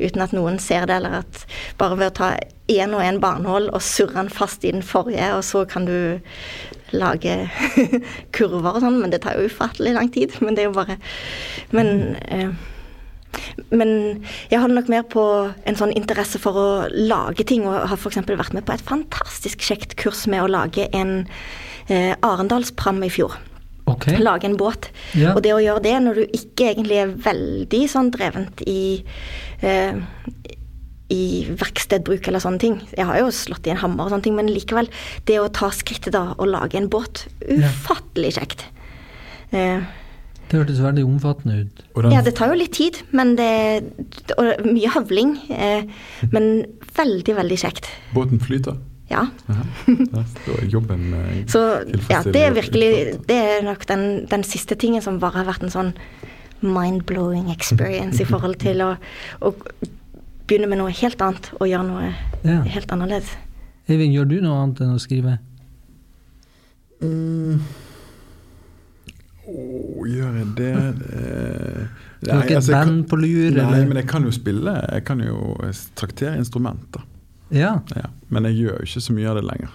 uten at noen ser det, eller at bare ved å ta én og én barnål og surre den fast i den forrige, og så kan du lage kurver og sånn, men det tar jo ufattelig lang tid. Men det er jo bare Men eh, men jeg holder nok mer på en sånn interesse for å lage ting, og har f.eks. vært med på et fantastisk kjekt kurs med å lage en eh, Arendalspram i fjor. Okay. Lage en båt. Ja. Og det å gjøre det når du ikke egentlig er veldig sånn drevent i eh, i verkstedbruk eller sånne ting. Jeg har jo slått i en hammer og sånne ting, men likevel, det å ta skrittet da og lage en båt, ufattelig kjekt. Eh, Det hørtes veldig omfattende ut. Hvordan? ja, det tar jo litt tid, men det Og mye havling. Eh, men veldig, veldig kjekt. båten flyter. Ja. Ja. Da er jobben eh, Så ja, det er virkelig. Det er nok den, den siste tingen som bare har vært en sånn mind-blowing experience i forhold til å, å begynne med noe helt annet og gjøre noe Ja. helt annerledes. Eivind, gjør du noe annet enn å skrive? Mm. Å, gjør jeg det? Eh, Du har ikke altså, band på lur? Nei, eller? men jeg kan jo spille. Jeg kan jo traktere instrumenter. Ja. Ja. Men jeg gjør jo ikke så mye av det lenger.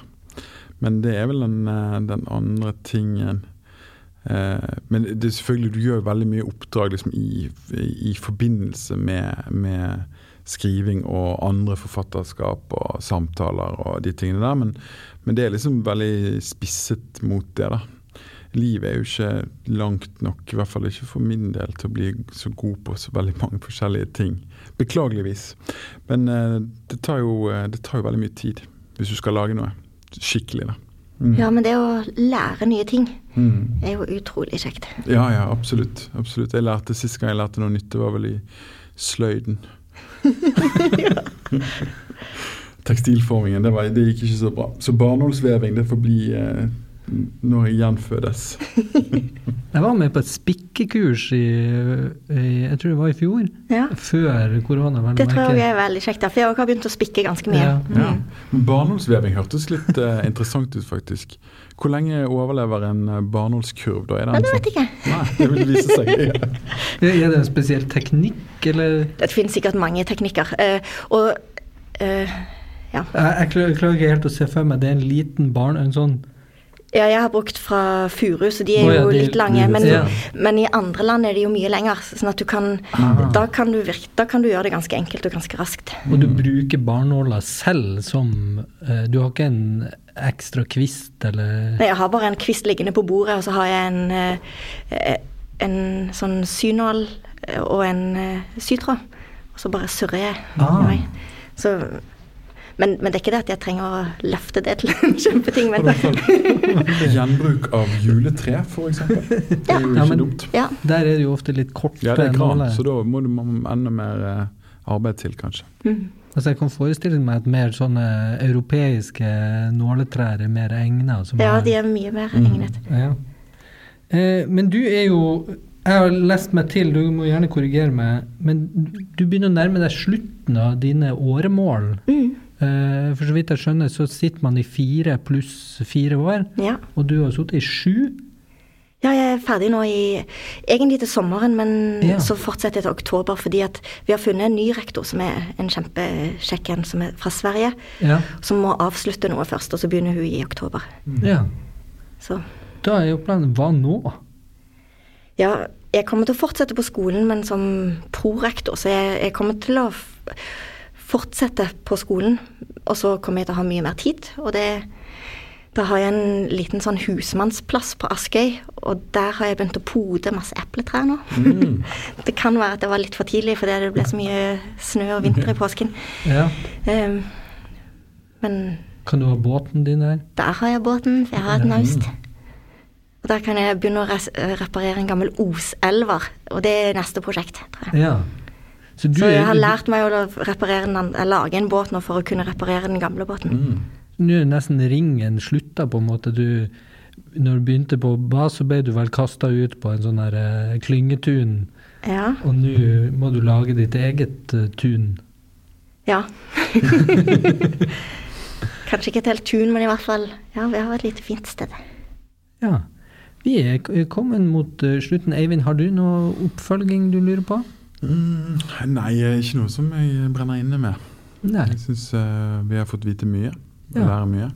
Men det er vel den, eh, den andre tingen eh, Men det er selvfølgelig, du gjør veldig mye oppdrag liksom, i, i forbindelse med, med skriving og andre forfatterskap og samtaler og de tingene der. Men, men det er liksom veldig spisset mot det, da. Livet er jo ikke langt nok, i hvert fall ikke for min del, til å bli så god på så veldig mange forskjellige ting. Beklageligvis. Men eh, det, tar jo, eh, det tar jo veldig mye tid hvis du skal lage noe skikkelig. da. Mm. Ja, men det å lære nye ting Mm. er jo utrolig kjekt. Ja, ja, absolutt. absolutt. Jeg lærte Sist gang jeg lærte noe nytt, det var vel i sløyden. Tekstilformingen, det, var, det gikk ikke så bra. Så barnålsveving, det får bli eh, når jeg gjenfødes. Jeg var med på et spikkekurs i, i Jeg tror det var i fjor. Ja. Før korona. Det tror jeg er veldig kjekt, for jeg har begynt å spikke ganske mye. Ja. Mm. Ja. Barnålsveving hørtes litt uh, interessant ut, faktisk. Hvor lenge overlever en barnålskurv? da? Er Men den det vet jeg ikke. Nei, det vil vise seg. Ja, Er det en spesiell teknikk, eller? Det finnes sikkert mange teknikker. Uh, og uh, ja. Jeg, jeg klarer jeg klarer ikke helt å se for meg det er en liten barn, en sånn ja, jeg har brukt fra furu, så de er oh, ja, jo de- litt lange. Men, Ja. men i andre land er de jo mye lenger, sånn at du kan Ah. da kan du, virke, da kan du gjøre det ganske enkelt og ganske raskt. Og du bruker barnåla selv som eh, Du har ikke en ekstra kvist, eller Nei, Jeg har bare en kvist liggende på bordet, og så har jeg en, eh, en sånn synål eh, og en eh, sytråd. Og så bare surrer jeg. Ah. Så, men, men det er ikke det at jeg trenger å løfte det til en kjempeting. Men, Gjenbruk av juletre, f.eks. Det er jo Ja, ikke men- dumt. ja. Der er det jo ofte litt korte Ja, det er gran, så da må du enda mer eh, arbeid til, kanskje. Mm. Altså Jeg kan forestille meg at mer sånne europeiske nåletrær er mer egna. ja, er- de er mye mer Mm. egnet. Ja. Eh, men du er jo Jeg har lest meg til, du må gjerne korrigere meg, men du begynner å nærme deg slutten av dine åremål. Mm. Eh, for så vidt jeg skjønner, så sitter man i fire pluss fire år, Ja. og du har sittet i sju. Ja, jeg er ferdig nå i Egentlig til sommeren, men Ja. så fortsetter jeg til oktober fordi at vi har funnet en ny rektor som er en kjempekjekk en, som er fra Sverige. Ja. Som må avslutte noe først, og så begynner hun i oktober. ja. Så Da er jo planen Hva nå? ja, jeg kommer til å fortsette på skolen, men som prorektor, så jeg, jeg kommer til å fortsette på skolen. Og så kommer jeg til å ha mye mer tid, og det da har jeg en liten sånn husmannsplass på Askøy, og der har jeg begynt å pode masse epletrær nå. Mm. Det kan være at det var litt for tidlig fordi det ble så mye snø og vinter i påsken. Ja. Um, men Kan du ha båten din der? der har jeg båten, jeg har et naust. Og der kan jeg begynne å reparere en gammel oselver, og det er neste prosjekt, tror jeg. Ja. Så, du, Så jeg har lært meg å den, lage en båt nå for å kunne reparere den gamle båten. Mm. Nå er nesten ringen slutta, på en måte. Du, når du begynte på bas, så ble du vel kasta ut på en sånn her eh, klyngetun, Ja. og nå må du lage ditt eget uh, tun. ja. Kanskje ikke et helt tun, men i hvert fall Ja, vi har et lite fint sted. Ja. Vi er kommet mot eh, slutten. Eivind, har du noe oppfølging du lurer på? Mm. Nei, ikke noe som jeg brenner inne med. Nei. Jeg syns vi har fått vite mye. Ja. lære mye.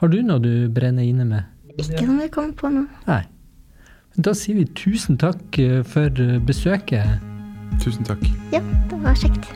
Har du noe du brenner inne med? Ikke noe jeg kommer på nå. Nei. Da sier vi tusen takk eh, for eh, besøket. Tusen takk. Ja, det var kjekt.